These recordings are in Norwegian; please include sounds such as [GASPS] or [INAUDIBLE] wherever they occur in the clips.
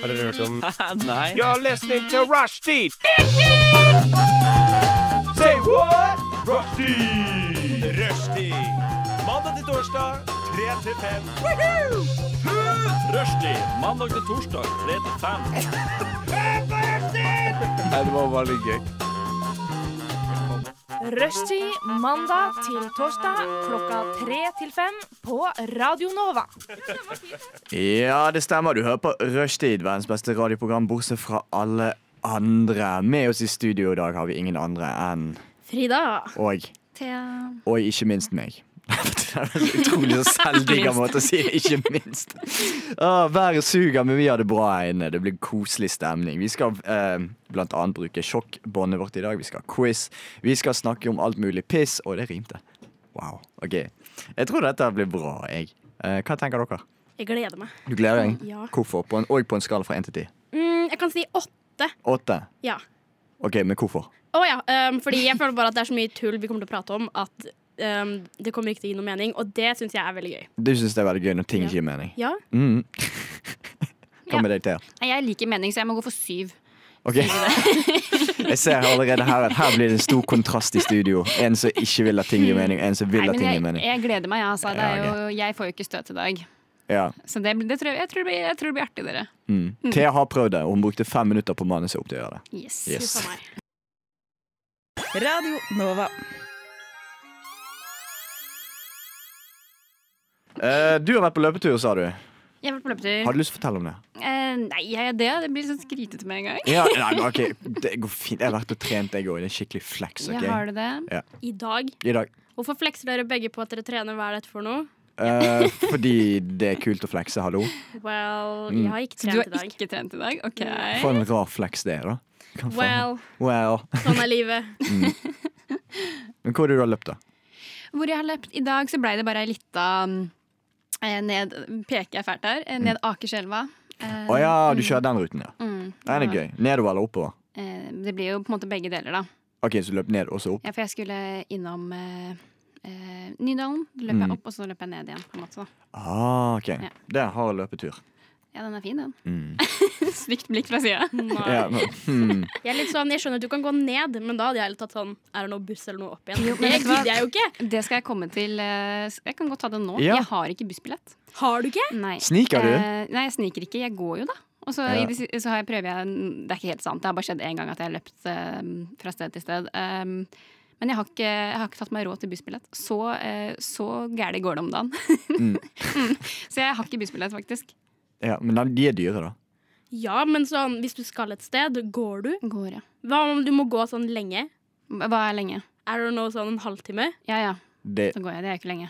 Har dere hørt om [LAUGHS] Nei. You're listening to Rushdie! Say what? Rushdie! Rushdie. Mandag til torsdag, 3 til 5. Rushdie mandag til torsdag 3 til 5. Nei, det var veldig gøy. Rushtid mandag til torsdag klokka tre til fem på Radio Nova. Ja, det stemmer. Du hører på Rushtid, verdens beste radioprogram, bortsett fra alle andre. Med oss i studio i dag har vi ingen andre enn Frida. og, Thea. og ikke minst meg. Det er en utrolig så selvdigga måte å si det. Ikke minst. Ah, været suger, men vi har det bra her inne. Det blir koselig stemning. Vi skal eh, blant annet bruke sjokkbåndet vårt i dag. Vi skal ha quiz. Vi skal snakke om alt mulig piss. Og det rimte. Wow. OK. Jeg tror dette blir bra, jeg. Eh, hva tenker dere? Jeg gleder meg. Du gleder deg? Ja. Hvorfor? På en, og på en skala fra 1 til 10? Mm, jeg kan si åtte. Åtte? Ja. OK, men hvorfor? Å ja. Um, fordi jeg føler bare at det er så mye tull vi kommer til å prate om at um, det kommer ikke til å gi noe mening, og det syns jeg er veldig gøy. Du syns det er veldig gøy når ting Ja. ikke gir mening? Ja. Mm. [LAUGHS] Hva Ja. med deg, Thea? Jeg liker mening, så jeg må gå for syv. Okay. [LAUGHS] Jeg ser allerede her at her blir det en stor kontrast i studio. En som ikke vil at ting gir mening, en som vil Nei, at ting gir mening. jeg gleder meg, altså. Det er jo, jeg får jo ikke støt i dag. Ja. Så det, det tror jeg, jeg, tror det blir, jeg tror det blir artig, dere. Mm. Thea har prøvd det, og hun brukte fem minutter på manuset opp til å gjøre det. Yes. Yes. Radio Nova. Eh, du har vært på løpetur, sa du. Jeg har vært på løpetur. Har du lyst til å fortelle om det? Eh, nei, jeg, det, det blir sånn skrytete med en gang. Ja, nei, [LAUGHS] men ok, Det går fint. Jeg har vært og trent, jeg òg. Det er skikkelig flex. Okay? Jeg har det det? I dag. I dag. Hvorfor flekser dere begge på at dere trener? Hva er dette for noe? Eh, [LAUGHS] fordi det er kult å flekse, hallo. Well, Mm. jeg har ikke Så du trent har i dag. ikke trent i dag? OK. For en rar flex det er, da. Well, Well. sånn er livet. [LAUGHS] Men hvor er det du har løpt, da? Hvor jeg har løpt i dag, så blei det bare ei lita eh, ned Peker jeg fælt her? eh, Ned Akerselva. Eh, oh, ja, du kjører den ruten, ja. mm, Den er gøy. Nedover eller oppover? eh, det blir jo på en måte begge deler, da. Ok, så du løp ned og så opp? Ja, for jeg skulle innom eh, eh, Nydalen. Da løp Mm. jeg opp, og så løp jeg ned igjen. på en måte da. Ah, ok. Ja. Det hard løpetur. Ja, den er fin, den. Mm. [LAUGHS] Stygt blikk fra sida. Ja, hmm. Jeg er litt sånn, jeg skjønner at du kan gå ned, men da hadde jeg tatt sånn Er det noe buss eller noe opp igjen? Jo, det gidder jeg jo ikke. Det skal jeg komme til eh, Jeg kan godt ta det nå. Ja. Jeg har ikke bussbillett. Har du ikke? Nei. Sniker du? Eh, nei, jeg sniker ikke. Jeg går jo, da. Og så, Ja. i det så har jeg prøver jeg Det er ikke helt sant. Det har bare skjedd én gang at jeg har løpt eh, fra sted til sted. Um, men jeg har, ikke, jeg har ikke tatt meg råd til bussbillett. Så, uh, så gæli går det om dagen. Mm. [LAUGHS] Mm. Så jeg har ikke bussbillett, faktisk. Ja, men de er dyre, da. Ja, men sånn, hvis du skal et sted, går du? Går, ja. Hva om du må gå sånn lenge? Hva er lenge? Er det noe sånn en halvtime? Ja ja, Det, så går jeg. Det er ikke lenge.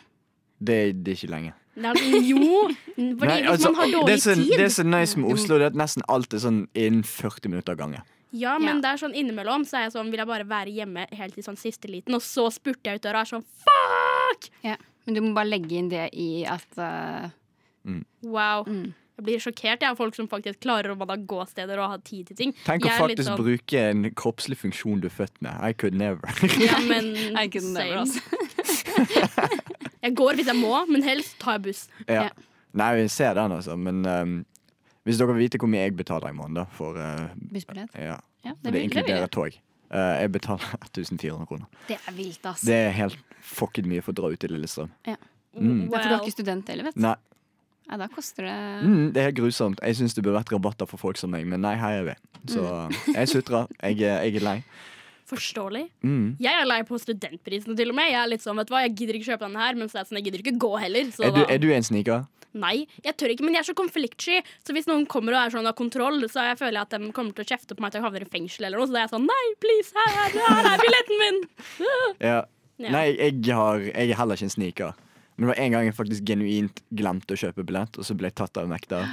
det, det er ikke lenge. Det er, jo, fordi Nei, hvis altså, man har dårlig det så, tid det er så nice med Oslo, det er at nesten alt er sånn innen 40 minutter av gangen. Ja, men Ja. det er sånn innimellom så er jeg sånn, vil jeg bare være hjemme helt til sånn siste liten, og så spurter jeg ut døra og er sånn fuck! Ja, Men du må bare legge inn det i at eh, Wow. mm. Jeg blir sjokkert jeg av folk som faktisk klarer å gå steder og ha tid til ting. Tenk å Jeg faktisk sånn- bruke en kroppslig funksjon du er født med. I could never. Ja, [LAUGHS] men I could never, altså. [LAUGHS] Jeg går hvis jeg må, men helst tar jeg buss. ja. Ja. Nei, vi ser den, altså. Men um, hvis dere vil vite hvor mye jeg betaler i måneden, da, for uh, Bussbillett. ja, Ja, det det, inkluderer tog. Uh, jeg betaler [LAUGHS] 1400 kroner. det er vilt, ass. Det er helt fucking mye for å dra ut til Lillestrøm. Mm. Ja, for du er ikke student heller, vet du. Nei, Ja, da koster det mm, det er helt grusomt. Jeg syns det burde vært rabatter for folk som meg, men nei, her er vi. Så jeg sutrer. Jeg, er- jeg er lei. Forståelig. Mm. Jeg er lei på studentprisene til og med. Jeg er litt sånn, vet du hva, jeg gidder ikke kjøpe denne her, men er jeg sånn, jeg gidder ikke gå heller. Så Er, du, er du en sniker? nei, jeg tør ikke, men jeg er så konfliktsky. Så hvis noen kommer og er sånn av kontroll, så jeg føler jeg at de kommer til å kjefte på meg til jeg havner i fengsel eller noe. Så da er jeg sånn, nei, please, her, her, her er billetten min! [LAUGHS] Ja. Ja. Nei, jeg, har, jeg er heller ikke en sniker. Men det var en gang jeg faktisk genuint glemte å kjøpe billett, og så ble jeg tatt av vekter.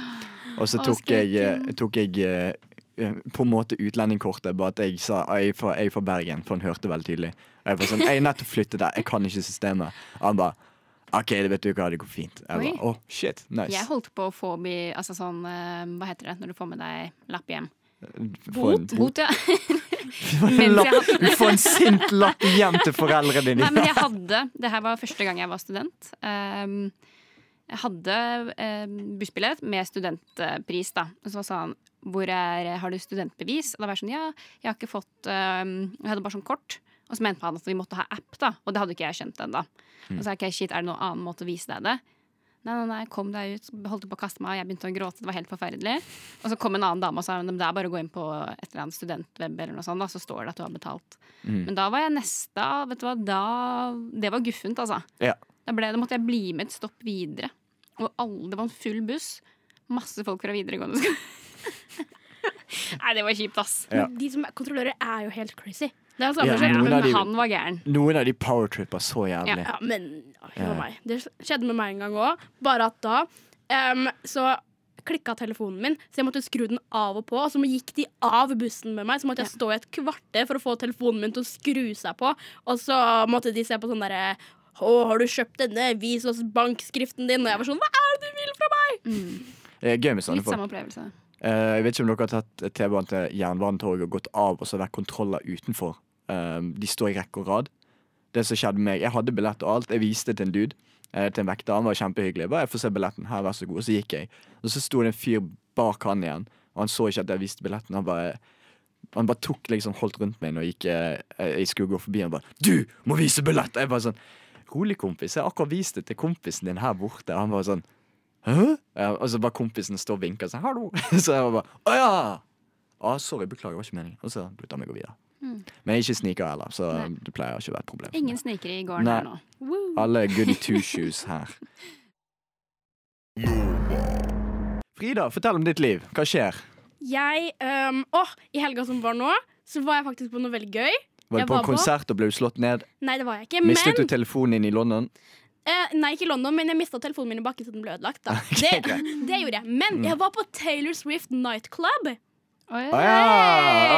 Og så tok jeg, eh, tok jeg eh, eh, på en måte utlendingkortet, bare at jeg sa «Ah, jeg er fra, jeg er fra Bergen, for han hørte veldig tydelig. Og jeg var sånn, jeg er nettopp flyttet der, jeg kan ikke systemet. Og han bare OK, det vet du hva, det går fint. Jeg bare, oh, shit, nice. Jeg holdt på å få bi, altså sånn, Hva heter det når du får med deg lapp hjem? Bot? Bot, ja. [LAUGHS] Du [LAUGHS] får en sint lapp hjem til foreldrene Nei, men jeg hadde Det her var første gang jeg var student. Um, jeg hadde eh, bussbillett med studentpris, da. Og så sa han hvor er, har du studentbevis? Og da var jeg sånn ja, jeg har ikke fått eh, Jeg hadde bare sånn kort. Og så mente han at vi måtte ha app, da. Og det hadde ikke jeg skjønt ennå. Og så sa jeg ok, shit, er det noen annen måte å vise deg det? Nei, nei, nei, kom deg ut. Holdt på å kaste meg av. Jeg begynte å gråte. Det var helt forferdelig. Og så kom en annen dame og sa det er bare å gå inn på et eller annet studentweb, eller noe sånt, da, så står det at du har betalt. Men da var jeg neste Vet du hva, da Det var guffent, altså. Ja. Da, ble, da måtte jeg bli med et stopp videre. Og alle, det var en full buss. Masse folk fra videregående skole. [LAUGHS] Nei, det var kjipt, ass. Ja. Men de som kontrollører, er jo helt crazy. Det er samme Ja, av Men de- han var gæren. Noen av de powertrippa så jævlig. Ja, men Ja. meg. Det skjedde med meg en gang òg. Bare at da um, så klikka telefonen min, så jeg måtte skru den av og på. Og så gikk de av bussen med meg, så måtte jeg stå i et kvarter for å få telefonen min til å skru seg på. Og så måtte de se på sånn derre å, har du kjøpt denne? Vis oss bankskriften din. Og jeg var sånn, hva er det du vil fra meg? Det er gøy med sånne Litt folk. samme opplevelse. Uh, jeg vet ikke om dere har tatt T-banen til Jernbanetorget og gått av, og så vært kontroller utenfor. Eh, de står i rekke og rad. Det som skjedde med meg, Jeg hadde billett og alt. Jeg viste til en dude. eh, til en vekter. Han var kjempehyggelig. Bare, jeg får se billetten. Her, vær så god. Og så gikk jeg. Og så sto det en fyr bak han igjen, og han så ikke at jeg viste billetten. Han bare han bare tok liksom holdt rundt meg når jeg, gikk, eh, jeg skulle gå forbi. Han bare 'Du må vise billett!' Jeg bare sånn Rolig, kompis. Jeg har akkurat vist det til kompisen din her borte. Han bare sånn Hæ? Ja, og så bare kompisen står og vinker sånn 'hallo'. [LAUGHS] Så jeg bare 'å ja'. Å, sorry, beklager, det var ikke meningen. Og så lot han meg gå videre. Men jeg er ikke sniker heller, så Nei. det pleier ikke å være et problem. Ingen snikere i gården Nei. her nå. Alle er goody two shoes her. Frida, fortell om ditt liv. Hva skjer? Jeg um, Å, i helga som var nå, så var jeg faktisk på noe veldig gøy. Var du på var en på- konsert og ble slått ned? Nei, det var jeg ikke. Mistet du telefonen din i London? eh, Nei, ikke i London, men jeg mista telefonen min i bakken så den ble ødelagt. Da. [LAUGHS] Ok, Det, det gjorde jeg. Men jeg var på Taylor Swift nightclub. Oi, Å!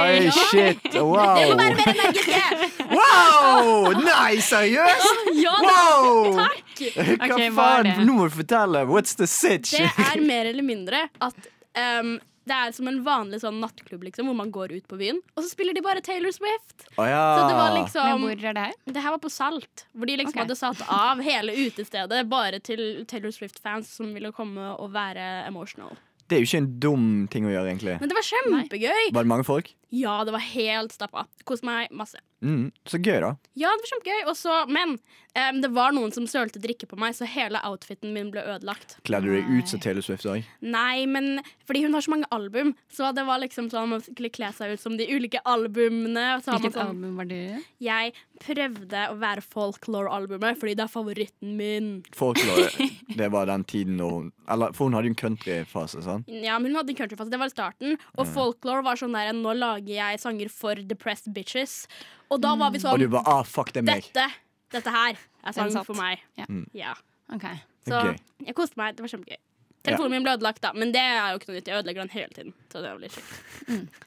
Oi, [LAUGHS] [LAUGHS] Ja. shit! Må Wow! være mer energiske! Wow! Nei, seriøst? Ja, Wow! takk! Hva faen? det? Nå må du fortelle. What's the sitch? Det er mer eller mindre at um, det er som en vanlig sånn nattklubb liksom, hvor man går ut på byen, og så spiller de bare Taylor Swift. Oh, ja. Så det var Men liksom hvor er det her? Det her var på Salt, hvor de liksom okay. hadde satt av hele utestedet bare til Taylor Swift-fans som ville komme og være emotional. Det er jo ikke en dum ting å gjøre, egentlig. Men det var kjempegøy! Var det mange folk? Ja, det var helt stappa. Koste meg masse. Mm, så gøy, da. Ja, det var kjempegøy. Også, men um, det var noen som sølte drikke på meg, så hele outfiten min ble ødelagt. Kledde du deg ut som Taylor Swift òg? Nei, men fordi hun har så mange album, så det var liksom sånn man skulle kle seg ut som de ulike albumene. Så Hvilket sånn, album var det? jeg prøvde å være folklore-albumet, fordi det er favoritten min. Folklore, [LAUGHS] det var den tiden da hun Eller, For hun hadde jo en countryfase, sant? Ja, men hun hadde en countryfase. Det var starten. Og folklore var sånn der Nå lager jeg sanger for depressed bitches. Og da var vi Og sånn du bare ah, fuck, det meg. Dette, dette her er sang for meg. Ja. Ja. Okay. Så jeg koste meg. Det var kjempegøy. Telefonen min ble ødelagt, da, men det er jo ikke noe nytt. Jeg ødelegger den hele tiden. Så det var litt kjipt.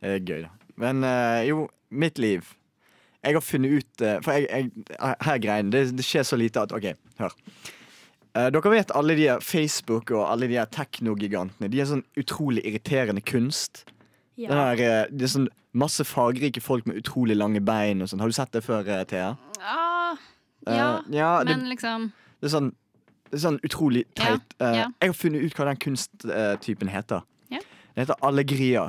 Det er gøy, da. Men uh, jo, mitt liv. Jeg har funnet ut uh, For jeg, jeg, her er greien. Det, det skjer så lite at OK, hør. Eh, dere vet alle de her Facebook og alle de her teknogigantene. De er sånn utrolig irriterende kunst. Ja. her, eh, det er sånn masse fagrike folk med utrolig lange bein og sånn. Har du sett det før, eh, Thea? Ah, ja, ja det, men liksom det er sånn det er sånn utrolig teit. Ja, ja. Jeg har funnet ut hva den kunsttypen heter. Ja. Det heter allegria.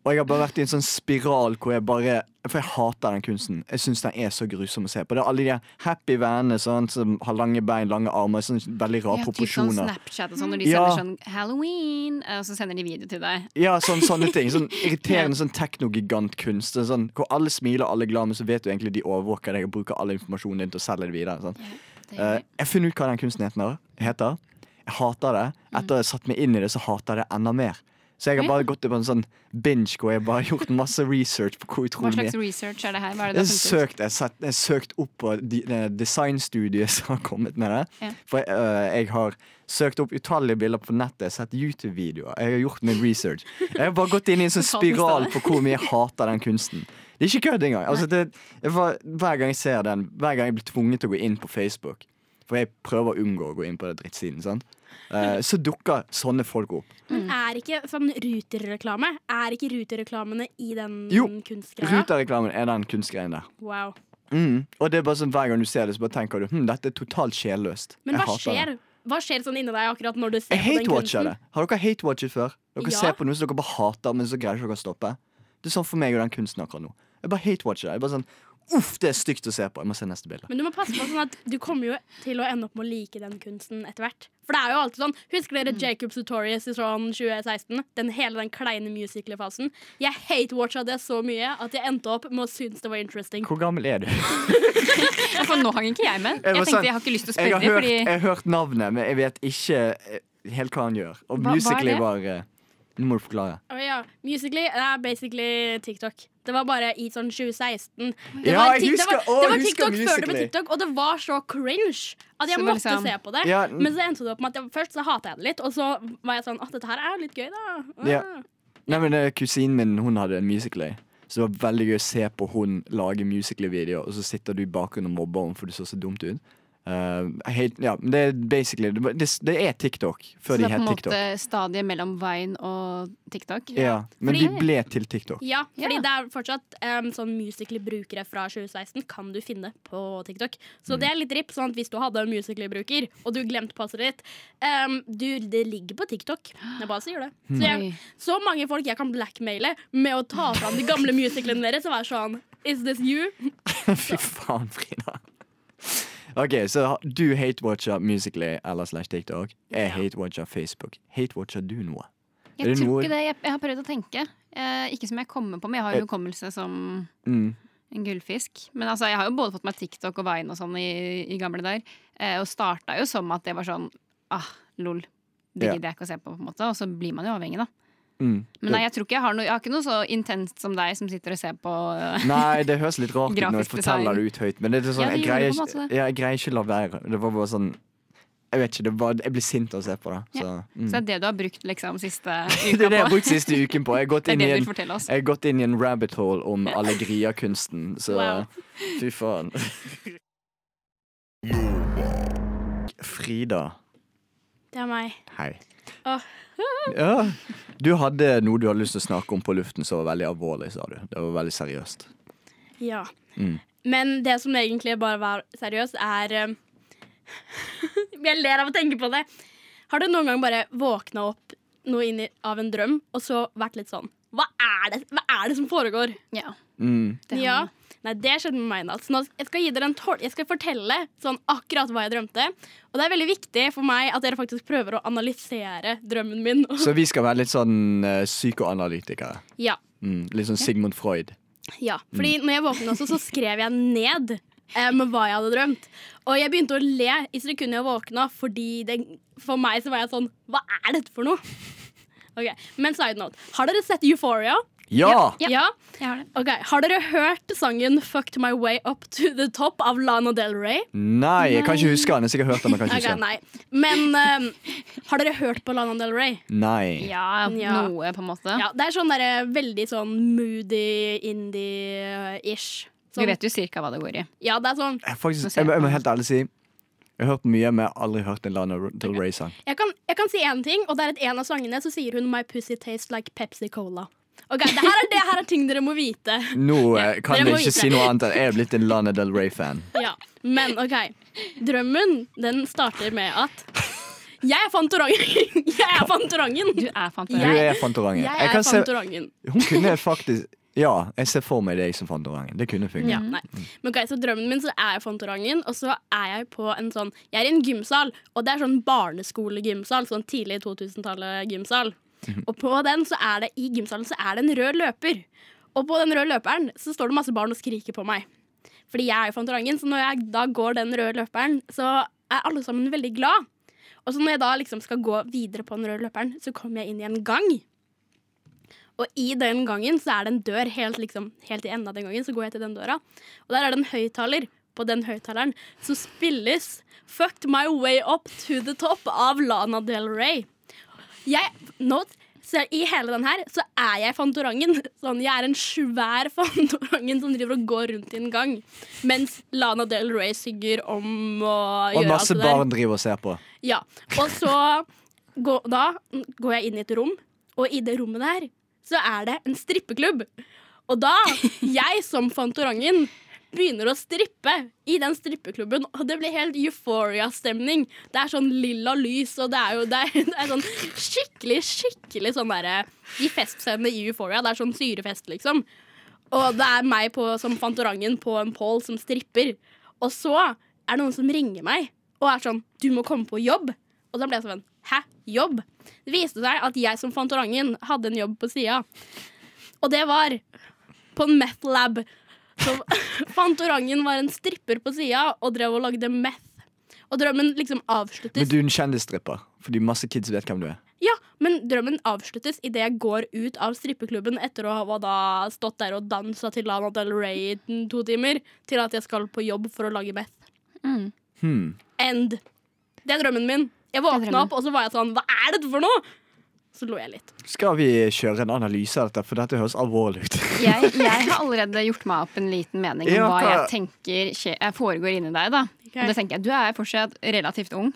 Og jeg har bare vært i en sånn spiral hvor jeg bare For jeg hater den kunsten. Jeg syns den er så grusom å se på. Det er alle de happy vennene sånn, som har lange bein, lange armer, sånn veldig rare ja, proporsjoner. sånn proporsjoner. Snapchat og sånn, når de Ja. sender sånn Halloween, og så sender de video til deg. Ja, sånn, sånne ting. Sånn [LAUGHS] irriterende sånn teknogigantkunst. Er Sånn, hvor alle smiler, alle er glad, men så vet du egentlig de overvåker deg og bruker all informasjonen din til å selge det videre. Sånn. Det Eh, jeg funnet ut hva den kunsten heter. heter. Jeg hater det. Etter at jeg satt meg inn i det, så hater jeg det enda mer. Så jeg har bare gått på en sånn binge hvor jeg bare har gjort masse research på hvor utrolig Hva slags research er det her? Er det jeg søkt, jeg satt, jeg søkt opp på de, designstudiet [LAUGHS] som har kommet med det. Ja. For jeg, øh, jeg har søkt opp utallige bilder på nettet, jeg har sett YouTube-videoer. Jeg har gjort min research. Jeg har bare gått inn i en sånn [LAUGHS] spiral på hvor mye jeg hater den kunsten. Det er ikke kødd engang. Altså, det, var, hver gang jeg ser den, hver gang jeg blir tvunget til å gå inn på Facebook, for jeg prøver å unngå å gå inn på den drittsiden, sant? Eh, så dukker sånne folk opp. Men er ikke sånn Ruter-reklame Er ikke Ruter-reklamene i den Jo, kunstgreia? Ruter-reklamen er den kunstgreien der. Wow. Mm. Og det er bare sånn hver gang du ser det, så bare tenker du hm, dette er totalt sjelløst. Men hva skjer? hva skjer sånn inni deg akkurat når du ser Jeg på den kunsten? det. Har dere hate-watchet før? Dere Ja. ser på noe som dere bare hater, men så greier ikke dere å stoppe. Det er sånn for meg og den kunsten akkurat nå. Jeg bare hate-watcher det. Jeg bare sånn Uff, det er stygt å se på. Jeg må se neste bilde. Men du må passe på sånn at du kommer jo til å ende opp med å like den kunsten etter hvert. For det er jo alltid sånn Husker dere Jacob Tutorials i sånn 2016? Den hele den kleine musical-fasen. Jeg hate-watcha det så mye at jeg endte opp med å synes det var interesting. Hvor gammel er du? Ja, [LAUGHS] For nå hang ikke jeg med. Jeg Jeg tenkte sånn- jeg har ikke lyst til å Jeg har, spørre hørt, fordi jeg har hørt navnet, men jeg vet ikke eh, helt hva han gjør. Og Hva- hva er Musically det? var Nå må du forklare. Oh, ja. Musically det er basically TikTok. Det var bare i sånn 2016. Det Ja, var, jeg tik- det var, å, det var TikTok før det ble TikTok, og det var så cringe at jeg Så måtte liksom- se på det. Ja, Men så endte det opp med at jeg, først så hata jeg det litt, og så var jeg sånn at dette her er litt gøy, da. Ah. Ja. Nei, men eh, Kusinen min hun hadde en Musically. Så det var veldig gøy å se på hun lage Musically-videoer, og så sitter du i bakgrunnen og mobber henne for du så så dumt ut. Eh, helt, ja, det er basically Det, det er TikTok før Så det de er på en måte TikTok. stadiet mellom Vine og TikTok. Ja, men Fordi- de ble til TikTok. Ja, fordi Ja. det er fortsatt um, sånn Musically-brukere fra 2016 kan du finne på TikTok. Så det er litt ripp, sånn at hvis du hadde en Musically-bruker, og du glemte passordet ditt um, du, Det ligger på TikTok. Det bare sier det. Så, jeg, så mange folk jeg kan blackmaile med å ta fram de gamle musicalene deres og være sånn Is this you? [LAUGHS] Fy faen, Frida. OK, så du hate-watcher Musically eller slash TikTok. Jeg hate-watcher Facebook. Hate-watcher du noe? Jeg tror noe- ikke det. Jeg, jeg har prøvd å tenke. Eh, ikke som jeg kommer på, men jeg har jo hukommelse som Mm. en gullfisk. Men altså, jeg har jo både fått meg TikTok og Vine og sånn i, i gamle dager. Eh, og starta jo som at det var sånn ah, lol. Det gidder jeg ikke å se på, på en måte. Og så blir man jo avhengig, da. Mm. Men nei, jeg tror ikke jeg har noe Jeg har ikke noe så intenst som deg som sitter og ser på eh, Nei, det høres litt rart ut [LAUGHS] når jeg forteller det ut høyt. Men det er sånn, Ja, jeg, greier, det på ikke- ja, jeg greier ikke å la være. Det var bare sånn Jeg vet ikke, det var, jeg blir sint av å se på det. Så, mm. Så det er det du har brukt liksom siste [LAUGHS] Det er det jeg har brukt siste uken på. Jeg har gått [LAUGHS] inn det i en, jeg har gått inn i en rabbit hole om allegria-kunsten, så Wow. fy faen. Frida, Det er meg. hei. Åh. [LAUGHS] Ja. Du hadde noe du hadde lyst til å snakke om på luften som var veldig alvorlig, sa du. Det var veldig seriøst. Ja. Mm. Men det som egentlig bare var seriøst, er um, [LAUGHS] Jeg ler av å tenke på det. Har du noen gang bare våkna opp noe inn i, av en drøm, og så vært litt sånn Hva er det, Hva er det som foregår? Ja, Mm. det har ja. Nei, det skjedde med meg i natt. Så nå, jeg skal Jeg skal fortelle sånn akkurat hva jeg drømte. Og det er veldig viktig for meg at dere faktisk prøver å analysere drømmen min. [LAUGHS] Så vi skal være litt sånn uh, psykoanalytikere. ja. Mm. Litt sånn Sigmund Freud. Ja, fordi når jeg våknet også, så skrev jeg ned um, hva jeg hadde drømt. Og jeg begynte å le i sekundet jeg våkna, fordi det, for meg så var jeg sånn Hva er dette for noe? [LAUGHS] Ok, Men side note. Har dere sett Euphoria? Ja! Ja. ja. har okay. Har dere hørt sangen 'Fucked My Way Up To The Top' av Lana Del Rey? Nei, jeg kan ikke huske den. Jeg har sikkert hørt den, men kan ikke huske. Men um, har dere hørt på Lana Del Rey? Nei. Ja, Ja. noe, på en måte. Ja, Det er sånn der, veldig sånn moody indie-ish. Vi vet jo cirka hva det går i. Ja, det er sånn Jeg, faktisk, jeg, jeg må helt ærlig si Jeg har hørt mye, men jeg har aldri hørt en Lana Del Rey-sang. Jeg kan, jeg kan si én ting, og det er at en av sangene så sier hun 'My pussy tastes like Pepsi Cola'. Ok, Det her er, det her er ting dere må vite. Nå eh, kan dere må ikke vite. si noe annet enn jeg er blitt en Lana Del Rey-fan. Ja, Men OK. Drømmen den starter med at jeg er Fantorangen. [LAUGHS] Jeg er Fantorangen. Du er Du fantastisk. er Fantorangen. Jeg Jeg er kan se, Fantorangen. hun kunne faktisk Ja, jeg ser for meg deg som Fantorangen. Det kunne funket. Ja, nei. Men ok, så drømmen min så er jeg Fantorangen, og så er jeg på en sånn Jeg er i en gymsal, og det er sånn barneskolegymsal. Sånn tidlig 2000-tallet gymsal. Og på den så er det i gymsalen så er det en rød løper. Og på den røde løperen så står det masse barn og skriker på meg. Fordi jeg er jo Fantorangen, så når jeg da går den røde løperen, så er alle sammen veldig glad. Og så når jeg da liksom skal gå videre på den røde løperen, så kommer jeg inn i en gang. Og i den gangen så er det en dør helt, liksom, helt i enden av den gangen. Så går jeg til den døra, og der er det en høyttaler. På den høyttaleren så spilles 'Fucked My Way Up To The Top' av Lana Del Rey. Jeg, nå, så I hele den her så er jeg Fantorangen. Sånn, jeg er en svær [LAUGHS] Fantorangen som driver og går rundt i en gang. Mens Lana Del Rey synger om å Og gjøre alt masse det der. barn driver og ser på. Ja, og så gå, da går jeg inn i et rom, og i det rommet der så er det en strippeklubb. Og da, jeg som Fantorangen, begynner å strippe i den strippeklubben, og det blir helt euphoria-stemning. Det er sånn lilla lys, og det er jo det er, [LAUGHS] det er sånn skikkelig, skikkelig sånn derre De festscenene i Euphoria, det er sånn syrefest, liksom. Og det er meg på, som Fantorangen på en pål som stripper. Og så er det noen som ringer meg og er sånn 'Du må komme på jobb'. Og da ble jeg sånn 'Hæ? Jobb?' Det viste seg at jeg som Fantorangen hadde en jobb på sida. Og det var på en meth lab. Så [LAUGHS] Fantorangen var en stripper på sida og drev og lagde meth. Og drømmen liksom avsluttes. Men du er en kjendisstripper, fordi masse kids vet hvem du er. Ja, men drømmen avsluttes idet jeg går ut av strippeklubben etter å ha da stått der og dansa til Lana Del Rey i to timer, til at jeg skal på jobb for å lage meth. Mm. Hmm. End. Det er drømmen min. Jeg våkna opp, og så var jeg sånn Hva er dette for noe? Så lo jeg litt. Skal vi kjøre en analyse av dette, for dette høres alvorlig ut. Jeg, jeg har allerede gjort meg opp en liten mening om Ja, hva jeg tenker jeg foregår inni deg. da Okay. Og det tenker jeg, Du er fortsatt relativt ung,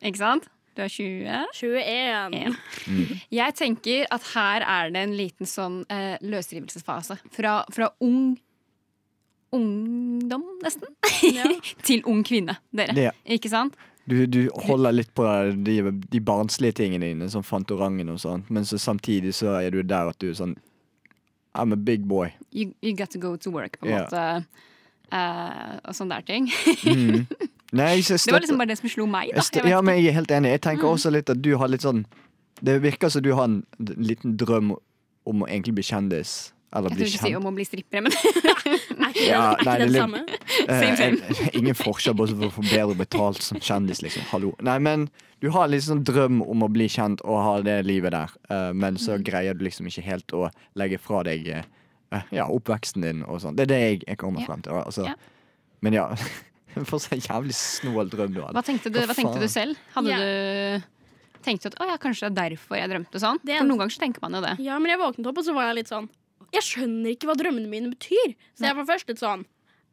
ikke sant? Du er 20. 21. En. Jeg tenker at her er det en liten sånn eh, løsrivelsesfase. Fra, fra ung ungdom, nesten, Ja. [LAUGHS] til ung kvinne. Dere. Ja. Ikke sant? du, du holder litt på de, de barnslige tingene dine, som Fantorangen og sånt, men så samtidig så er du der at du er sånn I'm a big boy. You, you got to go to work, på en yeah. måte. Uh, og sånne der ting. Mm. [LAUGHS] Nei, jeg Det var liksom bare det som slo meg. Da Jeg ja, men jeg er helt enig. Jeg tenker Mm. også litt at du har litt sånn Det virker som du har en liten drøm om å egentlig bli kjendis. Eller Jeg bli tror ikke si kjent. om å bli strippere, men [LAUGHS] Er ikke det, er nei, det det samme? Eh, Same, same. en- ingen forskjell på å få bedre betalt som kjendis, liksom. Hallo. Nei, men du har litt sånn drøm om å bli kjent og ha det livet der, eh, men Mm. så greier du liksom ikke helt å legge fra deg eh, ja, oppveksten din og sånn. Det er det jeg, jeg kommer frem til. Altså, Ja. Men ja. [LAUGHS] For så en jævlig snål drøm du hva tenkte du, Hva hva tenkte du selv? Hadde yeah. du Tenkte du at å ja, kanskje det er derfor jeg drømte sånn? Det er- For noen ganger så tenker man jo det. Ja, men jeg våknet opp, og så var jeg litt sånn Jeg skjønner ikke hva drømmene mine betyr. Så jeg var først litt sånn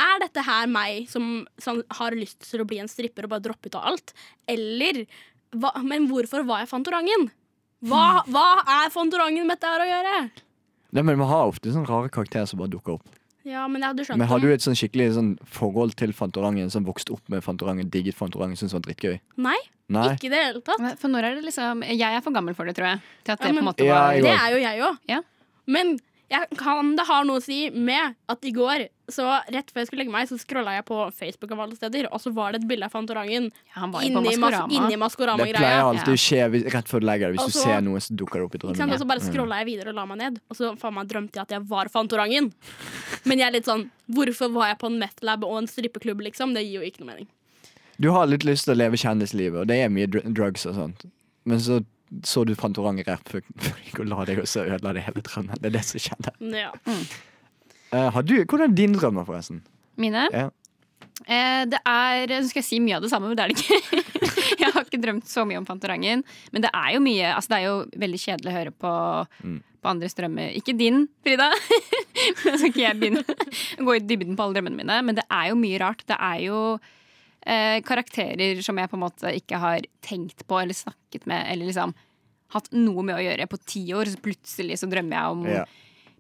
Er dette her meg som, som har lyst til å bli en stripper og bare droppe ut av alt? Eller hva, Men hvorfor var jeg Fantorangen? Hva, hva er Fantorangen med dette her å gjøre? Nei, men Vi har ofte sånne rare karakterer som bare dukker opp. Ja, men jeg hadde skjønt Men har du et sånn skikkelig sånn forhold til Fantorangen, som vokste opp med Fantorangen, digget Fantorangen, syntes det var drittgøy? Nei, Nei? ikke i det hele tatt. Men For når er det liksom Jeg er for gammel for det, tror jeg. Til at det Ja, på en måte var Ja, Det er jo jeg òg. Ja. Men jeg kan det har noe å si med at i går, så rett før jeg skulle legge meg, så scrolla jeg på Facebook av alle steder, og så var det et bilde av Fantorangen Ja, inni, mas inni Det Maskorama-greia. pleier alltid å skje hvis- rett før du legger deg. Hvis Og du ser noe, som dukker opp i drømmen. Og så bare scrolla jeg videre og la meg ned, og så faen meg drømte jeg at jeg var Fantorangen. Men jeg er litt sånn Hvorfor var jeg på en meth-lab og en strippeklubb, liksom? Det gir jo ikke noe mening. Du har litt lyst til å leve kjendislivet, og det er mye dr drugs og sånt. Men så så du Fantorangen rett før du la deg, og så ødela det hele drømmen. Det er det som skjedde. Ja. Eh, har du, hvordan er dine drømmer, forresten? Mine? Ja. Eh, det er Nå skal jeg si mye av det samme, men det er det ikke. [LAUGHS] jeg har ikke drømt så mye om Fantorangen. Men det er jo mye Altså det er jo veldig kjedelig å høre på, Mm. på andres drømmer. Ikke din, Frida. [LAUGHS] Nå skal ikke jeg begynne å gå i dybden på alle drømmene mine. Men det er jo mye rart. Det er jo eh, karakterer som jeg på en måte ikke har tenkt på eller snakket med eller liksom hatt noe med å gjøre på ti år. Så plutselig så drømmer jeg om Ja.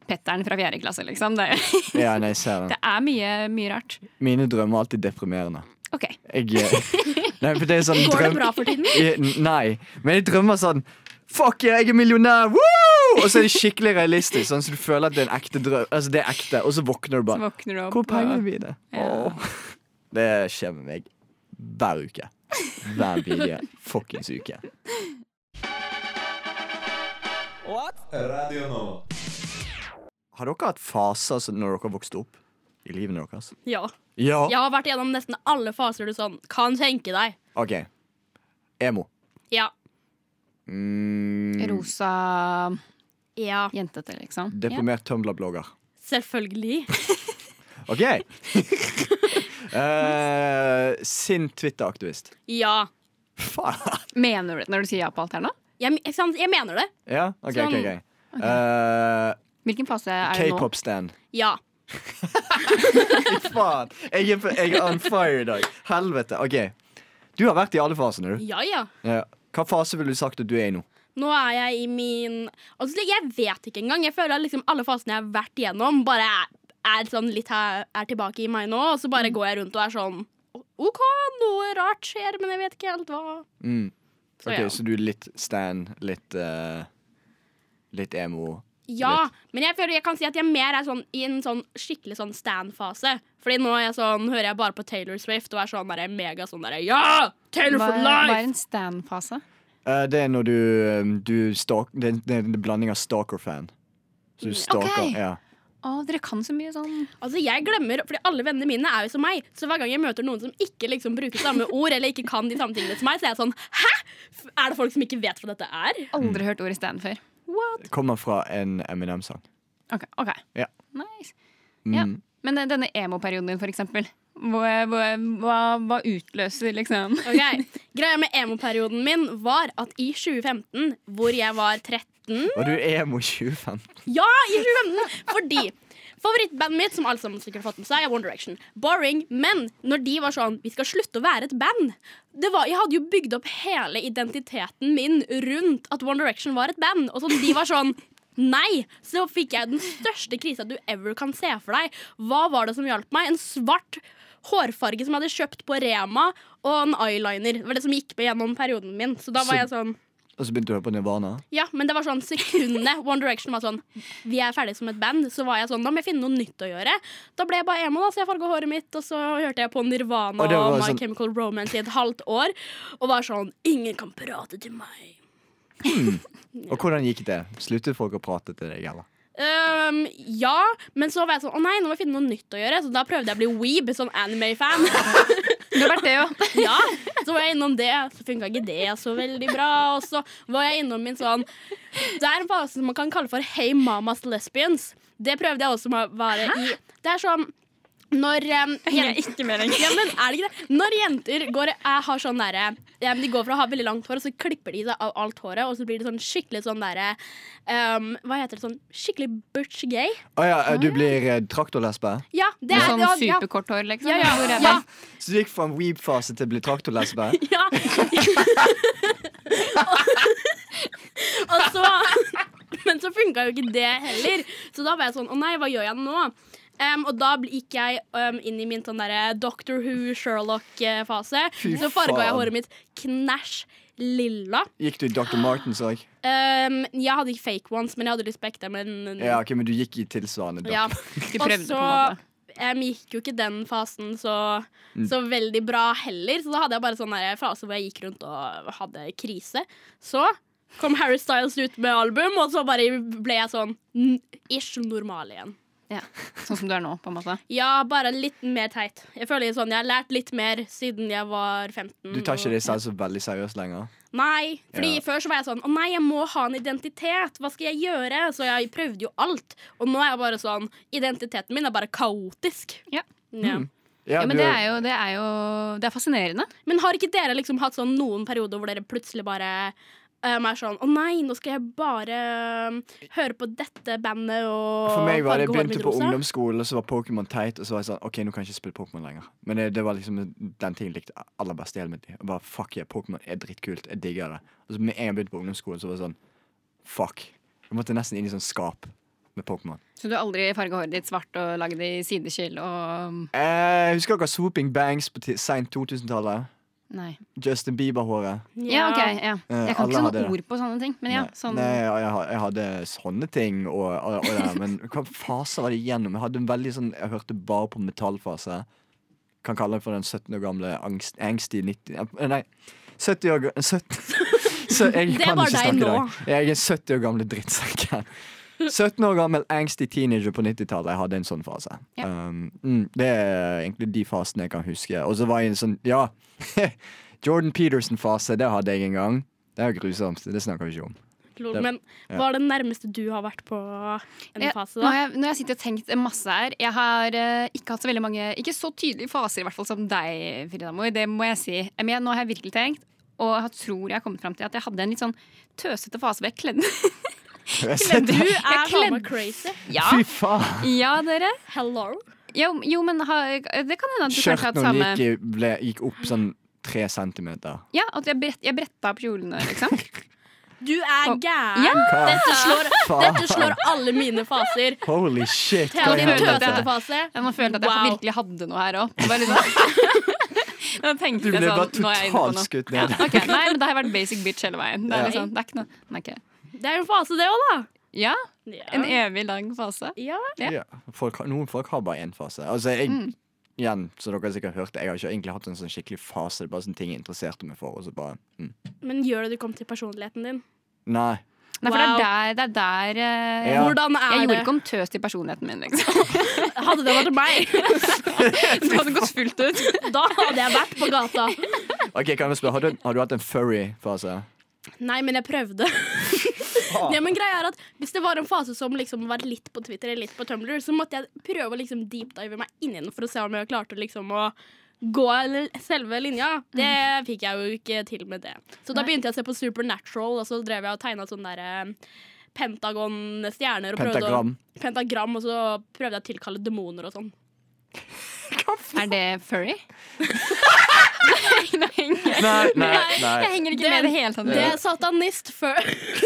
Petteren fra fjerde klasse, liksom. Det, [LAUGHS] ja, nei, [LAUGHS] det er mye, mye rart. Mine drømmer er alltid deprimerende. OK. Jeg, eh, [LAUGHS] nei, for det er sånn Går det bra for tiden? Eh, Nei, men jeg drømmer sånn Fuck yeah, jeg er millionær! Woo! Og så er det skikkelig realistisk, sånn så du føler at det er en ekte drøm. Altså det er ekte, Og så våkner du Så bare. våkner du opp. Hvor penger blir det? Ja. Åh. Det skjer med meg hver uke. Hver bidige fuckings uke. Radio Nova. Har dere hatt faser altså, når dere vokste opp i livet deres? ja. Ja. Jeg har vært gjennom nesten alle faser du sånn kan tenke deg. OK. Emo. Ja. Mm, Rosa Ja. jentete, liksom. deprimert Tumblr-blogger. Selvfølgelig. [LAUGHS] OK. [LAUGHS] uh, sint Twitter-aktivist. Ja. Faen. [LAUGHS] Mener du det når du sier ja på alt her nå? Jeg, jeg mener det. Ja, OK. ok, ok, ok Eh, Hvilken fase er det nå? K-pop-stand. Ja. [LAUGHS] Fy Faen! Jeg er, på- jeg er on fire i dag. Helvete. OK. Du har vært i alle fasene, du. Ja, ja. Ja. Hva fase ville du sagt at du er i nå? Nå er jeg i min Altså, Jeg vet ikke engang. Jeg føler at liksom alle fasene jeg har vært igjennom, bare er, er sånn litt her, er tilbake i meg nå, og så bare Mm. går jeg rundt og er sånn OK, noe rart skjer, men jeg vet ikke helt hva. Mm. Så Ok, ja. Så du er litt Stan, litt uh, Litt emo. Ja, men jeg føler jeg kan si at jeg mer er sånn i en sånn skikkelig sånn stand-fase. Fordi nå er jeg sånn, hører jeg bare på Taylor Swift og er sånn der, mega sånn derre Ja! Taylor Hva, for hva er en stand-fase? Uh, det er når du, eh, du stalk, det, er- det er en blanding av stalker-fan. Så du stalker, Ok. ja. Å, dere kan så mye sånn Altså, jeg glemmer, fordi alle vennene mine er jo som meg. Så hver gang jeg møter noen som ikke liksom bruker samme ord, eller ikke kan de samme tingene som meg, så er jeg sånn Hæ?! Er det folk som ikke vet hva dette er? Aldri hørt ordet stand før. Det kommer fra en Eminem-sang. Ok, ok. Ja. Nice. Mm. Ja. Men denne emo-perioden din, for eksempel. Hva, hva, hva, hva utløser liksom [LAUGHS] Ok, Greia med emo-perioden min var at i 2015, hvor jeg var 13 Var du emo 2015? Ja, i 2015! Fordi favorittbandet mitt, som alle sammen sikkert har fått med seg, er One Direction. Boring, men når de var sånn Vi skal slutte å være et band. Det var, jeg hadde jo bygd opp hele identiteten min rundt at One Direction var et band. Og så de var sånn Nei! Så fikk jeg den største krisa du ever kan se for deg. Hva var det som hjalp meg? En svart hårfarge som jeg hadde kjøpt på Rema, og en eyeliner. Det var det som gikk med gjennom perioden min. Så da Så- var jeg sånn Og så begynte du å høre på Nirvana? ja, men det var sånn sekundet One Direction var sånn Vi er ferdige som et band. Så var jeg sånn Da må jeg finne noe nytt å gjøre. Da ble jeg bare emo, da, så jeg farga håret mitt, og så hørte jeg på Nirvana Og og, My sånn- Chemical Romance i et halvt år. Og var sånn Ingen kan prate til meg. Og hvordan gikk det? Sluttet folk å prate til deg, eller? Um, ja, men så var jeg sånn Å nei, nå må jeg finne noe nytt å gjøre. Så da prøvde jeg å bli weeb, sånn anime-fan. [LAUGHS] Du har vært det, jo. [LAUGHS] ja, så var jeg innom det, så funka ikke det så veldig bra. Og så var jeg innom min sånn Det er en fase som man kan kalle for Hey Mamas Lesbians. Det prøvde jeg også å være i. Det er sånn når um, [LAUGHS] Jeg er ikke ja, men er det ikke det? Når jenter går, jeg har sånn derre um, De går fra å ha veldig langt hår, og så klipper de seg av alt håret, og så blir det sånn skikkelig sånn derre um, Hva heter det sånn Skikkelig butch gay? Å ja, eh, du blir eh, traktorlesbe? Ja, det er sånn superkort hår, liksom. ja, ja, Hvor er ja, Så du gikk fra en weeb-fase til å bli traktorlesbe? [LAUGHS] Ja. [LAUGHS] og så Men så funka jo ikke det heller. Så da var jeg sånn Å nei, hva gjør jeg nå? Em, og da gikk jeg um, inn i min sånn derre Doctor Who Sherlock-fase. Så farga jeg håret mitt knæsj lilla. Gikk du i Dr. Martens òg? Um, jeg hadde ikke fake ones, men jeg hadde respekt begge. Men, Ja, ok, men du gikk i tilsvarende ja. [LAUGHS] Og så em, gikk jo ikke den fasen så, Mm. så veldig bra heller. Så da hadde jeg bare sånn fase hvor jeg gikk rundt og hadde krise. Så kom Harry Styles ut med album, og så bare ble jeg sånn ish normal igjen. Ja. [LAUGHS] Sånn som du er nå, på en måte. Ja, bare litt mer teit. Jeg føler sånn, jeg har lært litt mer siden jeg var 15. Du tar ikke det selv så veldig seriøst lenger? Nei, fordi Ja. før så var jeg sånn Å nei, jeg må ha en identitet. Hva skal jeg gjøre? Så jeg prøvde jo alt. Og nå er jeg bare sånn Identiteten min er bare kaotisk. Ja. Ja. Mm. Ja, men det er jo, det er jo Det er fascinerende. Men har ikke dere liksom hatt sånn noen perioder hvor dere plutselig bare um, er sånn Å nei, nå skal jeg bare um, høre på dette bandet og For meg var det jeg begynte på ungdomsskolen, og så var Pokémon teit. Og så var jeg sånn OK, nå kan jeg ikke spille Pokémon lenger. Men det, det var liksom den tingen jeg likte aller best i hele mitt liv. Bare fuck yeah, Pokémon er dritkult. Jeg digger det. Og så med en gang jeg begynte på ungdomsskolen, så var det sånn fuck. Jeg måtte nesten inn i sånn skap med Pokémon. Så du har aldri farga håret ditt svart og lagd det i sideskill og Eh, husker dere Swooping Bangs på seint 2000-tallet? Nei. Justin Bieber-håret. Ja, ok. Ja. Eh, Jeg kan ikke sånne ord på sånne ting. Men ja, sånn Nei, jeg, jeg, hadde sånne ting og, og, og Men hva fase var det igjennom? Jeg hadde en veldig sånn Jeg hørte bare på metallfase. Kan kalle det for den 17 år gamle angst, angsty 90 eh, Nei, 70 år ga- [LAUGHS] 70, [LAUGHS] så jeg Det kan ikke deg snakke i nå. dag. Jeg er 70 år gamle drittsekken. 17 år gammel angsty teenager på 90-tallet. Jeg hadde en sånn fase. Ja. Um, mm, det er egentlig de fasene jeg kan huske. Og så var jeg en sånn Ja! [LAUGHS] Jordan Peterson-fase, det hadde jeg en gang. Det er grusomt. Det snakker vi ikke om. Lol, Det- Men hva er det nærmeste du har vært på en jeg, fase, da? Når jeg, når jeg sitter og tenkt masse her. Jeg har uh, ikke hatt så veldig mange Ikke så tydelige faser i hvert fall som deg, Frida. Det må jeg si. Men jeg, nå har jeg virkelig tenkt, og jeg tror jeg har kommet fram til at jeg hadde en litt sånn tøsete fase hvor jeg kledde [LAUGHS] Ser Du er kledd- crazy. Ja, Fy faen! ja dere. Hello. Jo, jo men ha, det kan hende at du kanskje har hatt samme Skjørtet gikk, ble, gikk opp sånn tre centimeter. Ja, at jeg, brett, jeg bretta opp kjolene, liksom. [LAUGHS] Du er gæren! Ja. Dette, slår, faen? dette slår alle mine faser. Holy shit. Hva din helvete? tøsetefase. Jeg må føle at jeg Wow. virkelig hadde noe her òg. [LAUGHS] Du ble sånn, bare totalt skutt ned. Ja, ok. Nei, men da har jeg vært basic bitch hele veien. Det er, Ja. liksom, det er ikke noe Nei, ok. Det er jo en fase, det òg, da. Ja, Ja. en evig lang fase. Ja. Ja. Ja. Folk, noen folk har bare én fase. Altså, jeg, Mm. igjen, så dere har sikkert hørt det, jeg har ikke egentlig hatt en sånn skikkelig fase. Det er bare sånne ting jeg interesserte meg for. Og så bare, mm. Men gjør det du kom til personligheten din? Nei. Nei, for Wow. det er der, det er der eh, Ja. Hvordan er Jeg gjorde det? ikke om tøs til personligheten min, liksom. [LAUGHS] Hadde det vært meg, [LAUGHS] Det hadde gått fullt ut. da hadde jeg vært på gata. Ok, kan jeg spørre, Har du, har du hatt en furry-fase? Nei, men jeg prøvde. Ja, men greia er at Hvis det var en fase som liksom var litt på Twitter eller litt på Tumblr, så måtte jeg prøve å liksom deepdive meg inn i den for å se om jeg klarte liksom å gå selve linja. Det fikk jeg jo ikke til med det. Så da begynte jeg å se på Supernatural, og så drev jeg og tegna sånne der eh, Pentagon-stjerner. å- Pentagram? Pentagram, og så prøvde jeg å tilkalle demoner og sånn. Er det furry? [LAUGHS] Nei, henger Nei, nei, jeg nei. henger ikke Det- med i det hele tatt. Det er satanist før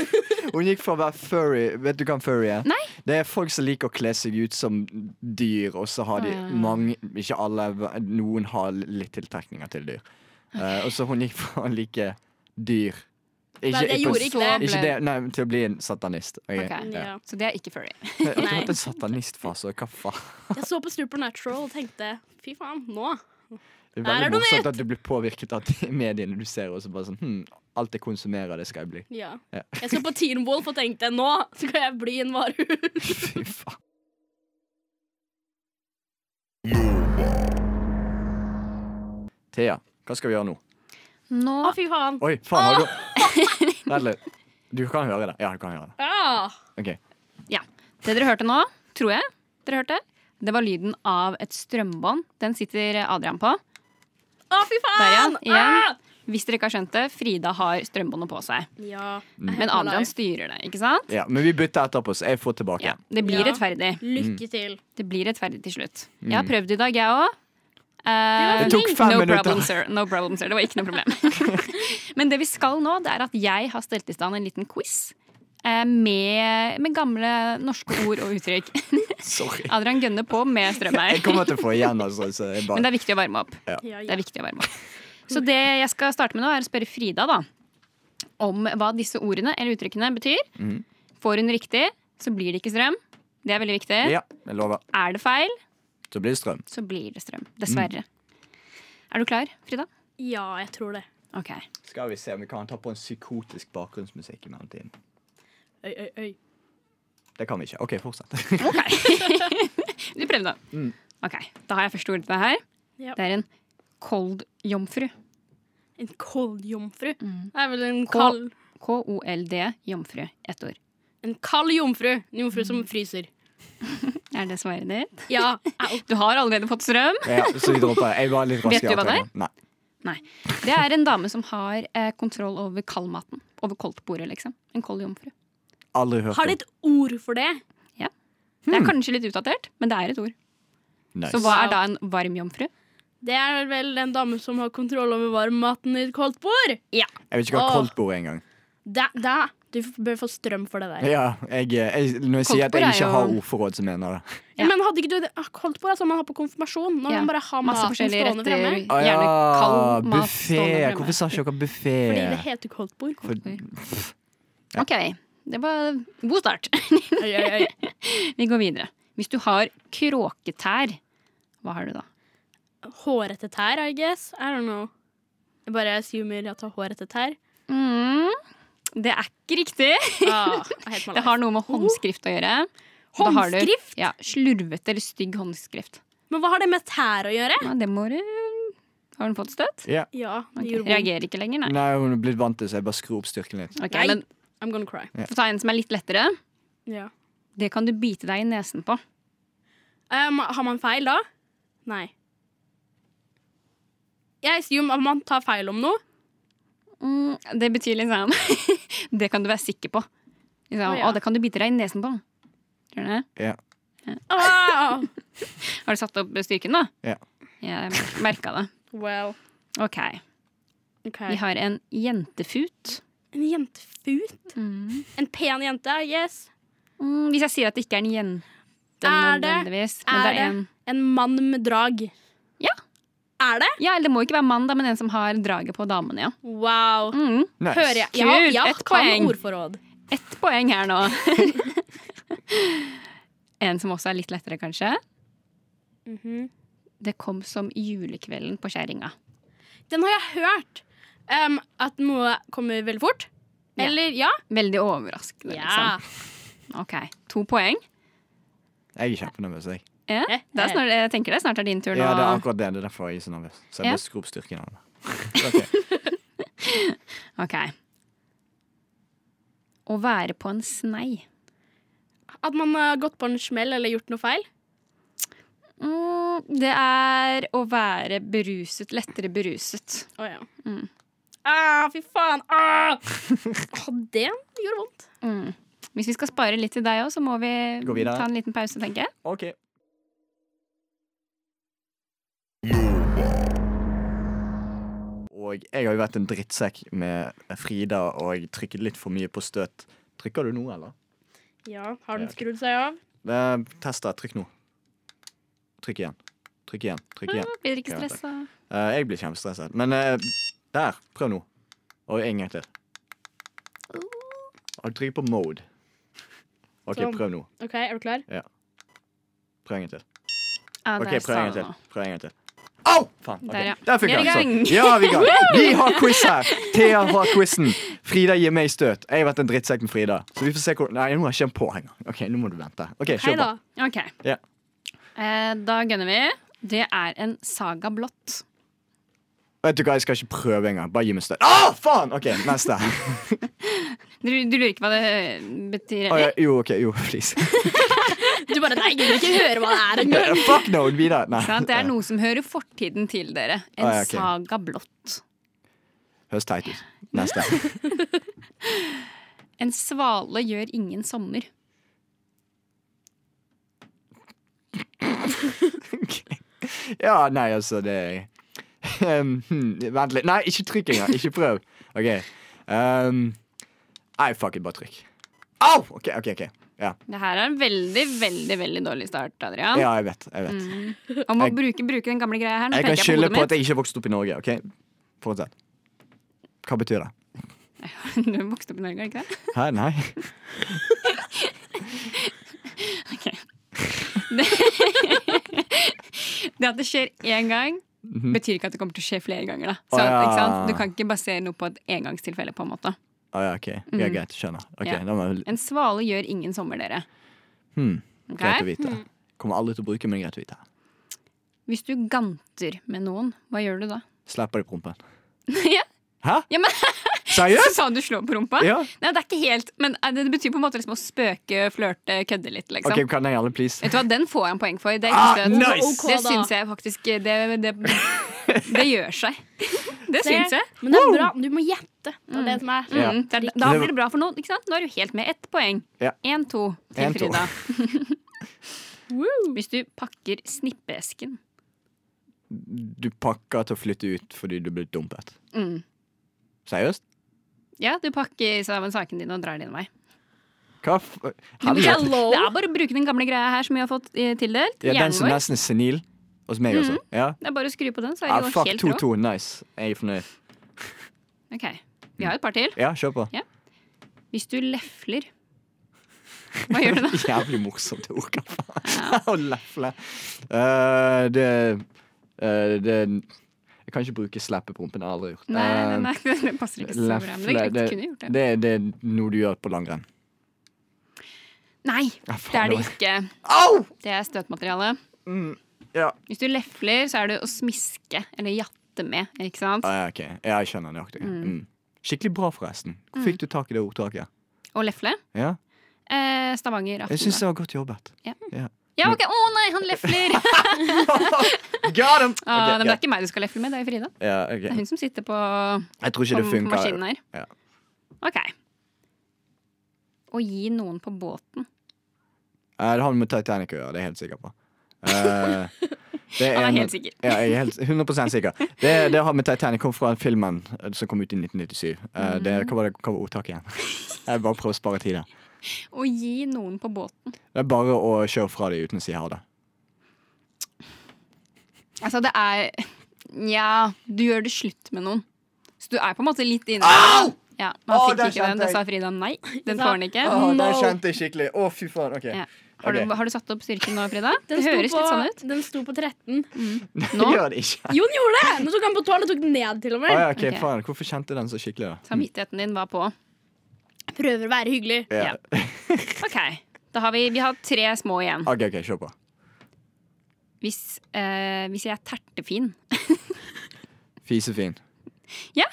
[LAUGHS] Hun gikk fra å være furry Vet du hva en furry er? Nei. Det er folk som liker å kle seg ut som dyr, og så har de Ah. mange Ikke alle, noen har litt tiltrekninger til dyr. Eh, og så hun gikk fra å like dyr Nei, jeg gjorde ikke det. Ikke det nei, til å bli en satanist. Okay. Ok. ja. Så det er ikke furry. Jeg har [LAUGHS] hatt en satanistfase. Hva faen? Jeg så på Supernatural og tenkte fy faen, nå. Det er veldig morsomt at du blir påvirket av de [LAUGHS] mediene du ser. Og så bare sånn, hm, Alt jeg konsumerer, det skal jeg bli. Ja. Ja. [LAUGHS] Jeg skal på Teen Wolf og tenkte nå skal jeg bli en varulv. [LAUGHS] Fy faen. Thea, hva skal vi gjøre nå? Nå Å, fy faen. Oi, faen, har du Vent litt. Du kan høre det. Ja, du kan høre det. Ah. Ja. Det dere hørte nå, tror jeg dere hørte, det var lyden av et strømbånd. Den sitter Adrian på. Å, fy faen! Der. Ah! Hvis dere ikke har skjønt det, Frida har strømbåndet på seg. Ja. Men Adrian styrer det, ikke sant? Ja, Men vi bytter etterpå, så jeg får tilbake. Ja, Det blir Ja. rettferdig. Lykke til. Det blir rettferdig til slutt. Jeg har prøvd i dag, jeg òg. Det tok fem no minutter. Problem, sir. No problem, sir. Det var ikke noe problem. [LAUGHS] Men det vi skal nå, det er at jeg har stelt i stand en liten quiz. eh, Med, med gamle norske ord og uttrykk. Sorry. Adrian gønner på med strøm her. Jeg kommer til å få igjen, altså. Så jeg Men det er viktig å varme opp. Ja, Det ja. er viktig å varme opp. Så det jeg skal starte med nå, er å spørre Frida da om hva disse ordene eller uttrykkene betyr. Mm. Får hun riktig, så blir det ikke strøm. Det er veldig viktig. Ja, jeg lover. Er det feil, Så blir det strøm. så blir det strøm. Dessverre. Er du klar, Frida? ja, jeg tror det. OK. Skal vi se om vi kan ta på en psykotisk bakgrunnsmusikk i mellomtiden. Øy, øy, øy. Det kan vi ikke. OK, fortsett. Du [LAUGHS] prøvde. Mm. OK. Da har jeg første ordet til deg her. Ja. Det er en koldjomfru. En koldjomfru. Mm. Det er vel en kald K-o-l-d, jomfru. Ett ord. En kald jomfru. En jomfru som fryser. [LAUGHS] Er det svaret ditt? Ja. Au. [LAUGHS] Du har allerede fått strøm. Ja, så vi dropper. Jeg var litt Vet du hva det er? Nei. Nei. Det er en dame som har eh, kontroll over kaldmaten. Over koldtbordet, liksom. En kold jomfru. Aldri hørt Har de det. et ord for det? Det er kanskje litt utdatert, men det er et ord. Nice. Så hva er da en varm jomfru? Det er vel en dame som har kontroll over varmmaten i et koldt bord. Jeg vet ikke hva Åh. koldtbord er engang. Du bør få strøm for det der. Ja, jeg, jeg, når jeg sier at jeg ikke har ordforråd, så mener jeg det. Ja. Men hadde ikke du det? Ah, Koldtbord er sånn man har på konfirmasjon. Når Ja. man bare har Masse forskjellige stående retter. fremme. Å Gjerne kald mat buffé. Hvorfor sa ikke dere buffé? Fordi det heter koldtbord. For, OK. Det var god start. Oi, oi, oi. [LAUGHS] Vi går videre. Hvis du har kråketær, hva har du da? Hårete tær, I guess. I don't know. Jeg bare assumer at jeg har hårete tær. Mm, det er ikke riktig. Ah, [LAUGHS] Det har noe med håndskrift å gjøre. Håndskrift? du-? Ja, Slurvete eller stygg håndskrift. Men hva har det med tær å gjøre? Ja, det må du Har hun fått støt? ja. Ja, det Ok, gjorde vondt. Reagerer ikke lenger, nei. Nei, hun er blitt vant til så jeg bare skrur opp styrken litt. Okay, Nei. men I'm gonna cry. Få ta en som er litt lettere. Ja. Det kan du bite deg i nesen på. Um, har man feil da? Nei. Jeg assume at man tar feil om noe. Mm, det betyr liksom [LAUGHS] Det kan du være sikker på. Liksom, oh, ja. Å, det kan du bite deg i nesen på. Tror du det? Ja. Ah! [LAUGHS] Har du satt opp styrken, da? Ja. Jeg merka det. Well, Okay. ok. Vi har en jentefut. En jentefut? Mm. En pen jente? Yes. Mm, hvis jeg sier at det ikke er en jente Er det- nødvendigvis, men er det er en En mann med drag? Ja. Er det? Ja, eller det må ikke være mann, da, men en som har draget på damene, ja. Wow. Mm. Nice. Hører jeg? Ja, Kult, ja, ett poeng. ordforråd. Ett poeng her nå. [LAUGHS] en som også er litt lettere, kanskje. Mhm. Det kom som julekvelden på kjerringa. Den har jeg hørt. Um, at noe kommer veldig fort. Eller ja? Veldig overraskende, Ja. liksom. Ok, To poeng. Jeg er kjempenervøs, jeg. Ja, det er snart, jeg tenker det snart er din tur nå. Ja, det er akkurat det. Det er derfor jeg er så nervøs. Så jeg Ja. skru opp styrken av det. Ok. Ok. Å være på en snei. At man har gått på en smell eller gjort noe feil? Mm, det er å være beruset, lettere beruset. Å ja. Mm. Ah, fy faen! Ah! [LAUGHS] Ah, det gjorde vondt. Mm. Hvis vi skal spare litt til deg òg, så må vi ta en liten pause, tenker jeg. Ok. Og jeg har jo vært en drittsekk med Frida og trykket litt for mye på støt. Trykker du nå, eller? Ja, Har den skrudd seg av? Eh, test det. Trykk nå. Trykk igjen. Trykk igjen. Trykk igjen. Blir ikke stressa? Eh, jeg blir kjempestresset. Men eh, der. Prøv nå. Og en gang til. Og trykk på mode. OK, Så- prøv nå. OK, er du klar? Ja. Prøv en gang til. Ah, OK, der prøv sa en gang til. Prøv en gang til. Au! Faen. ok. Der, ja. Der fikk Vi er jeg i gang. Så. Ja, vi er i gang. [LAUGHS] Vi har quiz her. Thea har quizen. Frida gir meg støt. Jeg har vært en drittsekk med Frida. Så vi får se hvor Nei, nå har jeg ikke den på engang. OK, nå må du vente. OK, Hei, kjør på. da. Ok. Ja. Eh, da gunner vi. Det er en saga blått. Vet du hva, jeg skal ikke prøve engang. Bare gi meg støt. Å, faen! OK, neste. [LAUGHS] Du, du lurer ikke hva det betyr? Å, ja, jo, OK. Jo, please. [LAUGHS] Du bare Nei, jeg vil ikke høre hva det er engang. [LAUGHS] Fuck no, videre. Nei. Sånn, Det er noe som hører fortiden til dere. En Å, ja, okay. saga blått. Høres teit ut. Neste. En svale gjør ingen sommer. Ok. Ja, nei, altså, det um, Vent litt. Nei, ikke trykk engang. Ikke prøv. OK. Um, nei, fuck it, bare trykk. Au! OK, OK. ok Ja, Det her er en veldig, veldig veldig dårlig start, Adrian. ja jeg vet. Jeg vet. Og må Jeg- bruke, bruke den gamle greia her. Jeg kan skylde på på at jeg ikke har vokst opp i Norge. OK? Fortsett. Hva betyr det? [LAUGHS] Du vokst opp i Norge, ikke det? Hæ? Nei? [LAUGHS] Ok. Det, [LAUGHS] det at det skjer én gang, Mhm. betyr ikke at det kommer til å skje flere ganger. Da. Så, Å, ja. Du kan ikke basere noe på et engangstilfelle. på en måte Å ja, OK. Ja, Mhm. greit. Skjønner. Okay, Ja. må En svale gjør ingen sommer, dere. hmm, Okay? Greit å vite. Kommer aldri til å bruke, men greit å vite. Hvis du ganter med noen, hva gjør du da? Slapper de prompen. [LAUGHS] ja. Hæ? Ja, men, [LAUGHS] Seriøst? sa du slå på rumpa? Ja. Nei, det er ikke helt Men eh, det betyr på en måte liksom å spøke, flørte, kødde litt, liksom. OK, kan jeg alle, please? Vet du hva, Den får jeg en poeng for. Det, Ah, synes jeg- det syns jeg faktisk Det, det, det gjør seg. [LAUGHS] Det syns jeg. Men det er bra. Du må gjette. Det er det som er. Ja. Mm, det er, da blir det bra for noen. ikke sant? Nå er du helt med. Ett poeng. Ja. Én, to til En, to. Frida. [LAUGHS] Woo. Hvis du pakker snippeesken Du pakker til å flytte ut fordi du ble dumpet. mm. Seriøst? Ja, du pakker sammen sakene dine og drar din vei. Hva f... Hello? Det er bare å bruke den gamle greia her som vi har fått eh, tildelt. Ja, den Hjernen som vår. nesten er senil. Hos meg også. Ja. Det er bare å skru på den, så er Ah, det jo fuck helt rå. 2-2. Nice. Jeg er fornøyd. Ok, Vi har et par til. Ja, kjør på. Hvis du lefler, hva gjør du da? [LAUGHS] Jævlig morsomt ord. Hva faen? [LAUGHS] Å lefle. Eh, det eh, Det Jeg kan ikke bruke slappeprompen. Det har jeg aldri gjort. Nei, nei, nei, [LAUGHS] det passer ikke så bra. Men det, lefle, det, kunne gjort det. det, det er noe du gjør på langrenn. Nei, Ja, det er det ikke. Au! Det er støtmateriale. Mm, ja. Hvis du lefler, så er det å smiske eller jatte med. Ikke sant? Ah, ja, ok. Jeg skjønner nøyaktig. Mm. Skikkelig bra, forresten. Hvor fikk du tak i det ordtaket? Å lefle. Ja? Eh, Stavanger Jeg syns det var godt jobbet. Ja, ok, Å nei, han lefler! [LAUGHS] Got him! ah, Ok, men det ja. er ikke meg du skal lefle med, det er Frida. Ja, okay. Det er hun som sitter på, på, det på maskinen her. Ja. Ok. Å gi noen på båten. Det har med Titanic å gjøre, det er jeg helt sikker på. Uh, Det [LAUGHS] Han er helt sikker. Ja, jeg er helt 100 sikker. Det, det har med Titanic kom fra filmen eh, som kom ut i 1997. Eh, Det, hva var det hva var ordtaket igjen? [LAUGHS] Jeg bare prøver å spare tid her. Å gi noen på båten. Det er bare å kjøre fra dem uten å si ha det. Altså, det er Nja, du gjør det slutt med noen. Så du er på en måte litt inne Au! Ja, man Å, fikk [LAUGHS] ikke den. jeg. sa Frida nei. Den får han ikke. Å, No. der kjente jeg skikkelig. Å, fy faen. OK. Ja. Har, du, Ok. har du satt opp styrken nå, Frida? Den Det høres på, litt sånn ut. Den sto på 13. Nå? Gjør det ikke. Jo, den gjorde det! Nå tok han på 12 og tok den ned, til og med. med. ja, okay, okay. faen. Hvorfor kjente den så skikkelig, da? Samvittigheten din var på. Prøver å være hyggelig. Ja. OK. Da har vi, vi har tre små igjen. OK, ok, kjør på. Hvis, eh, hvis jeg er tertefin [LAUGHS] Fisefin. Ja,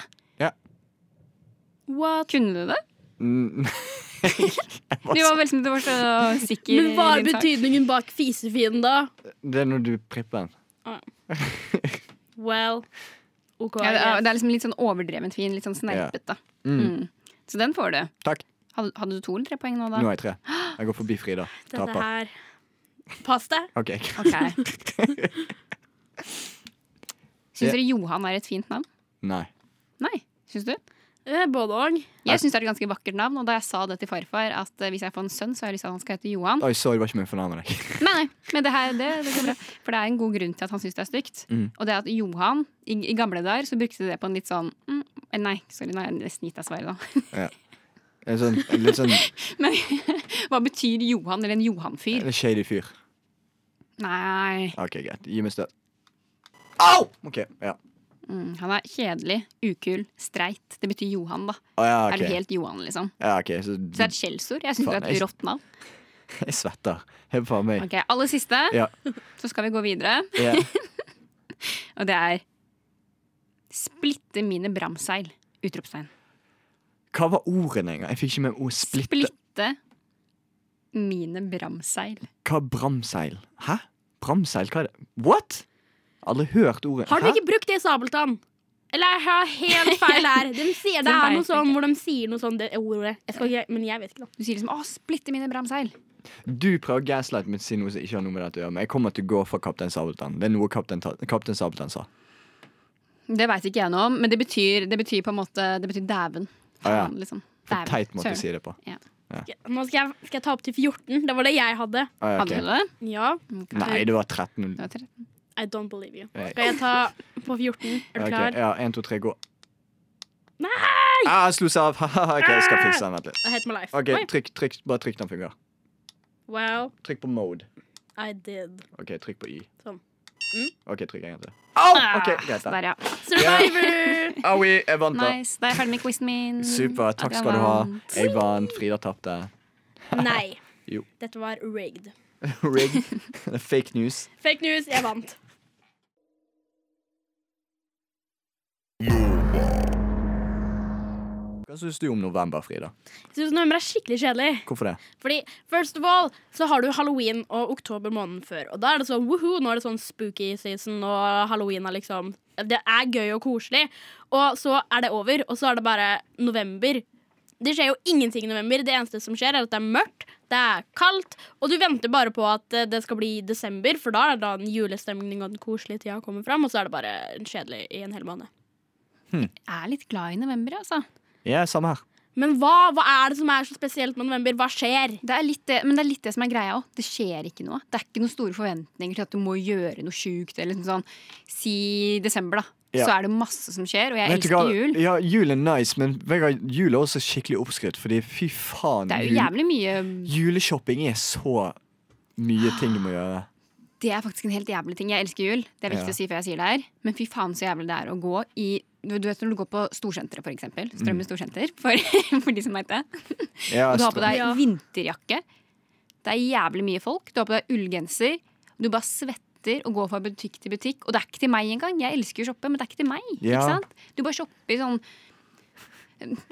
What? kunne du det? Mm, [LAUGHS] Du var vel som du var så sikker Men hva i er din sak. betydningen bak fisefien, da? Det er når du pripper den. Well OK. Ja, det, er, det er liksom litt sånn overdrevent fin, litt sånn snerpete. Mm. Så den får du. Takk. Hadde, hadde du to eller tre poeng nå, da? Nå er jeg tre. Jeg går forbi Frida. [GASPS] Dette Taper. her Pass deg. OK. [LAUGHS] Ok. [LAUGHS] Syns dere Johan er et fint navn? Nei. Nei. Syns du? Eh, Både òg. Jeg syns det er et ganske vakkert navn, og da jeg sa det til farfar, at eh, hvis jeg får en sønn, så har jeg lyst til at han skal hete Johan. Oi, sorry, var ikke min fornærme deg. Nei, nei, men det her, det, det går bra. For det er en god grunn til at han syns det er stygt. Mm. Og det at Johan, i, i gamle dager, så brukte de det på en litt sånn mm, eh, Nei, sorry, nå har jeg nesten gitt deg svaret, da. En sånn, en litt sånn [LAUGHS] Men [LAUGHS] hva betyr Johan, eller en Johan-fyr? en shady fyr. Nei. OK, greit. Gi meg støt. Au! OK. Ja. Mm, han er kjedelig, ukul, streit. Det betyr Johan, da. Oh, ja, Er det du helt Johan, liksom? Ja, okay, så Så det er et skjellsord. Jeg syns det er et rått navn. [LAUGHS] Jeg svetter. Helt faen meg. Ok, Aller siste, Ja. [LAUGHS] så skal vi gå videre. Yeah. [LAUGHS] Og det er Splitte mine bramseil! Utropstegn. Hva var ordene engang? Jeg fikk ikke med ord. Splitte. Splitte mine bramseil. Hva bramseil? Hæ? Bramseil? Hva er det? What? Aldri hørt ordet. Har du Hæ? ikke brukt det i Sabeltann? Eller jeg har helt [LAUGHS] feil her. De sier, det er noe sånn hvor de sier noe sånn det ordet. Jeg skal ikke, men jeg vet ikke, da. Du sier liksom 'Å, splitte mine bramseil'. Du prøver å gaslighte meg til å si noe som ikke har noe med dette å gjøre. Men jeg kommer til å gå for Kaptein Sabeltann. Det er noe Kaptein, Ta- Kaptein Sabeltann sa. Det veit ikke jeg noe om, men det betyr, det betyr på en måte Det betyr dæven. Ah, ja. Faen, liksom. For Dæven. teit måte å Søren. si det på. Nå skal jeg, skal jeg ta opp til 14. Det var det jeg hadde. Ah, ja, Hadde du det? Ja. Ok. Nei, det var 13. Det var 13. I don't believe you. Nei. Skal jeg ta på 14? Er du klar? Okay, Ja, 1, 2, 3, gå. Nei! Ah, jeg slo seg av. [LAUGHS] ok, jeg skal fikse den. Vent litt. I hate my life. Ok, trykk, trykk, Bare trykk den fungerer. Wow. Trykk på mode. I did. OK, trykk på Y. Sånn. Mm. OK, trykk en gang til. Au! OK, greit. Der, ja. Survivor! Aui, jeg vant, da. Nice. Da er jeg ferdig med quizen min. Super. Takk skal du ha. Jeg vant. Frida tapte. [LAUGHS] Nei. Jo. Dette var rigged. [LAUGHS] rigged? Fake news. Fake news, jeg vant. Hva syns du om november, Frida? Jeg synes november er skikkelig kjedelig. Hvorfor det? Fordi first of all så har du halloween og oktober måneden før. Og da er det sånn woohoo, nå er det sånn spooky season, og halloween er liksom Det er gøy og koselig. Og så er det over, og så er det bare november. Det skjer jo ingenting i november. Det eneste som skjer, er at det er mørkt, det er kaldt, og du venter bare på at eh, det skal bli desember, for da er det da den julestemningen og den koselige tida kommer fram, og så er det bare kjedelig i en hel måned. Jeg er litt glad i november, altså. Ja, samme her. Men hva, hva er det som er så spesielt med november? Hva skjer? Det er litt det, men det er litt det som er greia òg. Det skjer ikke noe. Det er ikke noen store forventninger til at du må gjøre noe sjukt. Eller liksom sånn, Si desember, da. Ja. Så er det masse som skjer, og jeg men, elsker jul. Ja, jul er nice, men Vegard, jul er også skikkelig oppskrytt. Fordi fy faen, Det er jo jul- jævlig mye juleshopping er så mye ting du må gjøre. Det er faktisk en helt jævlig ting. Jeg elsker jul. Det er viktig Ja. å si før jeg sier det her. Men fy faen så jævlig det er å gå i Du vet når du går på Storsenteret, for eksempel. Strømmen storsenter, [LAUGHS] for, for de som vet det. Ja, Og du har på deg Ja. vinterjakke. Det er jævlig mye folk. Du har på deg ullgenser. Du bare svetter og går fra butikk til butikk. Og det er ikke til meg engang. Jeg elsker å shoppe, men det er ikke til meg. Ja. Ikke sant? Du bare shopper i sånn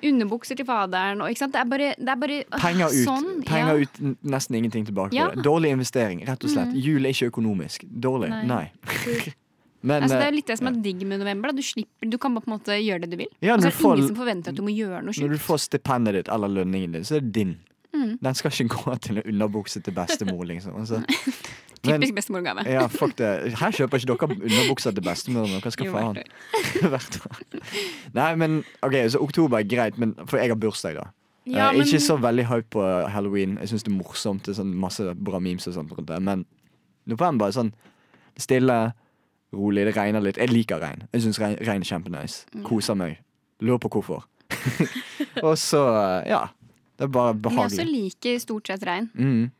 underbukser til faderen og ikke sant. Det er bare, det er bare Penger ut. Sånn, Penger ja. ut, nesten ingenting tilbake Ja. Dårlig investering, rett og slett. Jul er ikke økonomisk. Dårlig. Nei. Nei. [LAUGHS] Men Altså, det eh, er litt det som er digg med november. Du slipper, du kan bare på en måte gjøre det du vil. Ja, altså, så får- ingen som forventer at du må gjøre noe når du sjukt. får stipendet ditt eller lønningen din, så er det din. Mm. Den skal ikke [LAUGHS] gå til en underbukse til bestemor, liksom. Altså, [LAUGHS] Typisk bestemorgave. Ja, fuck det. Her kjøper ikke dere underbukser til bestemor. Hva skal faen? hvert Hvert [LAUGHS] år. Nei, men OK, så oktober er greit, men, for jeg har bursdag, da. Ja, Eh, men Ikke så veldig hype på halloween. Jeg syns det er morsomt. Det er sånn masse bra memes og sånt rundt det. Men november er sånn stille, rolig. Det regner litt. Jeg liker regn. Jeg syns regn, regn er kjempenice. Mm. Koser meg. Lurer på hvorfor. [LAUGHS] og så, ja. Det er bare behagelig. jeg også liker stort sett regn. Mm.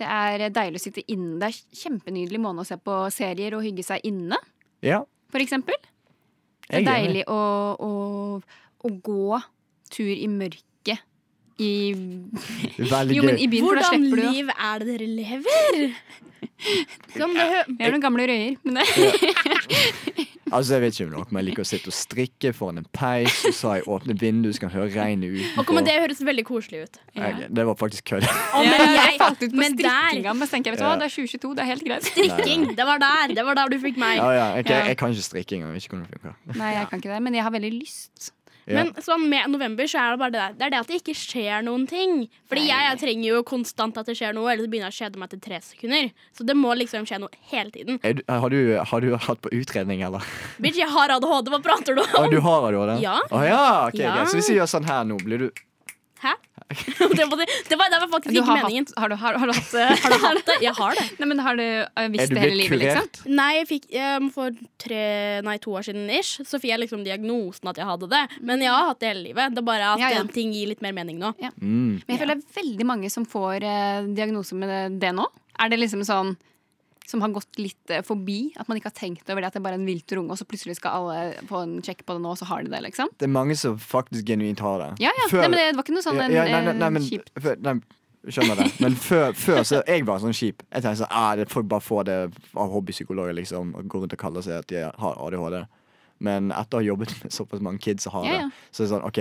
Det er deilig å sitte inne. Det er kjempenydelig måned å se på serier og hygge seg inne, Ja, for eksempel. Det er deilig å, å, å gå tur i mørket i Veldig Jo, men i byen, for da Hvordan du liv er det dere lever? Det hø Vi er noen gamle røyer, men det Altså, jeg vet ikke om noe, men jeg liker å sitte og strikke foran en peis, og så har jeg åpne vinduet, så kan høre regnet utenfor. Okay, men Det høres veldig koselig ut. Jeg, det var faktisk kødd. Oh, men jeg, falt ut på men strikkinga, men så tenker jeg, vet du hva, det er 2022, det er helt greit. Strikking, det var der. Det var der du fikk meg. Ja, ja, okay, Ja. Jeg kan ikke strikking. Jeg vet ikke hvordan det funker. Nei, jeg kan ikke det, men jeg har veldig lyst. Ja. Men sånn med november så er det bare det der. Det er det at det ikke skjer noen ting. Fordi jeg, jeg trenger jo konstant at det skjer noe, ellers begynner jeg å kjede meg etter tre sekunder. Så det må liksom skje noe hele tiden. Du, har, du, har du hatt på utredning, eller? Bitch, jeg har ADHD, hva prater du om? du har ADHD? Ja. Å, ja, ok, Ja. greit. Så hvis vi gjør sånn her nå, blir du? [LAUGHS] det, var, det, var, det var faktisk ikke har, meningen. hatt, har, du, har, har du hatt eh, [LAUGHS] Har du hatt det? Jeg har det. [LAUGHS] Nei, men har du eh, visst det hele livet, liksom? Nei, jeg fikk, um, for tre, nei, to år siden ish, så fikk jeg liksom diagnosen at jeg hadde det. Men jeg har hatt det hele livet. Det er bare at Ja, ja. ting gir litt mer mening nå. Mm. Men jeg føler det er veldig mange som får eh, diagnose med det, det nå. Er det liksom sånn som har gått litt eh, forbi? At man ikke har tenkt over det at det er bare en vilter unge, og så plutselig skal alle få en sjekk på det nå, og så har de det, liksom? Det er mange som faktisk genuint har det. Ja, ja. Før- Nei, men det var ikke noe sånn Ja, ja, nei, nei, nei, eh, men, kjipt før, nei, skjønner det. Men før, [LAUGHS] før så jeg var sånn kjip. Jeg tenkte sånn ah, det Folk bare får det av hobbypsykologer, liksom. Og går rundt og kaller seg at de har ADHD. Men etter å ha jobbet med såpass mange kids som har ja. det, så er det sånn OK,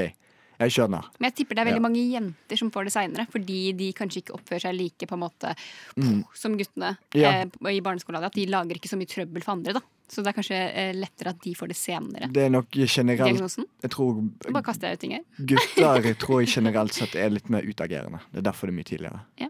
jeg skjønner. Men jeg tipper det er veldig Ja. mange jenter som får det seinere, fordi de kanskje ikke oppfører seg like på en måte Mm. som guttene Ja. eh, i barneskolen. At de lager ikke så mye trøbbel for andre. da Så det er kanskje eh, lettere at de får det senere. Det er nok generelt Diagnosen. Jeg tror bare kaster jeg ut ting her. gutter tror jeg [LAUGHS] generelt sett er litt mer utagerende. Det er derfor det er mye tidligere. Ja.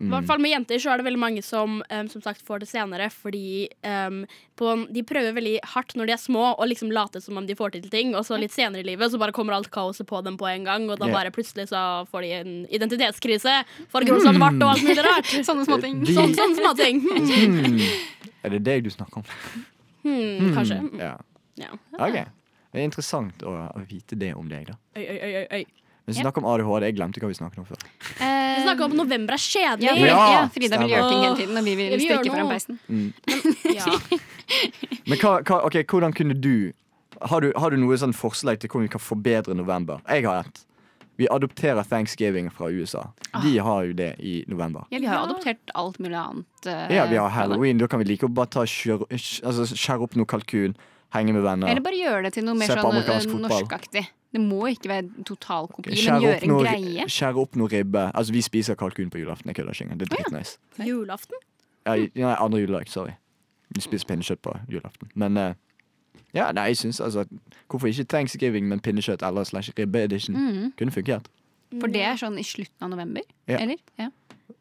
Mm. I hvert fall med jenter så er det veldig mange som um, som sagt får det senere, fordi um, på, de prøver veldig hardt når de er små, og liksom late som om de får til ting, og så litt senere i livet så bare kommer alt kaoset på dem på en gang, og da bare plutselig så får de en identitetskrise, farger rosa svart og alt mulig rart. [LAUGHS] Sånne småting. De- Sånn, sånne småting. Hmm. [LAUGHS] Er det deg du snakker om? Hmm, kanskje. Ja. Ja. OK. Det er interessant å, å vite det om deg, da. Øy, oi, oi, oi, Men snakker om ADHD. Jeg glemte hva vi snakket om før. Eh, Vi snakka om at november er kjedelig. Ja, Ja, ja, Frida vil gjøre ting hele tiden, og vi vil Ja, vi stikke foran peisen. [LAUGHS] Ja. Men hva, hva, okay, hvordan kunne du har, du har du noe sånn forslag til hvordan vi kan forbedre november? Jeg har et. Vi adopterer thanksgiving fra USA. De har jo det i november. Ja, vi har adoptert alt mulig annet. Uh, Ja, vi har halloween. Da kan vi like å bare ta skjære altså, opp noe kalkun, henge med venner. Eller bare gjøre det til noe mer sånn eh, norskaktig. Det må ikke være totalkopi, men gjøre en noe, greie. skjære opp noe ribbe. Altså, vi spiser kalkun på julaften. Jeg kødder ikke. Det er dritnice. Julaften? Ja, nei, andre juledag. Sorry. Vi spiser pinnekjøtt på julaften. Men uh, ja, nei, jeg syns altså Hvorfor ikke thanksgiving, men pinnekjøtt eller slash ribbe edition? Mm. Kunne fungert. For det er sånn i slutten av november, Ja. eller? Ja.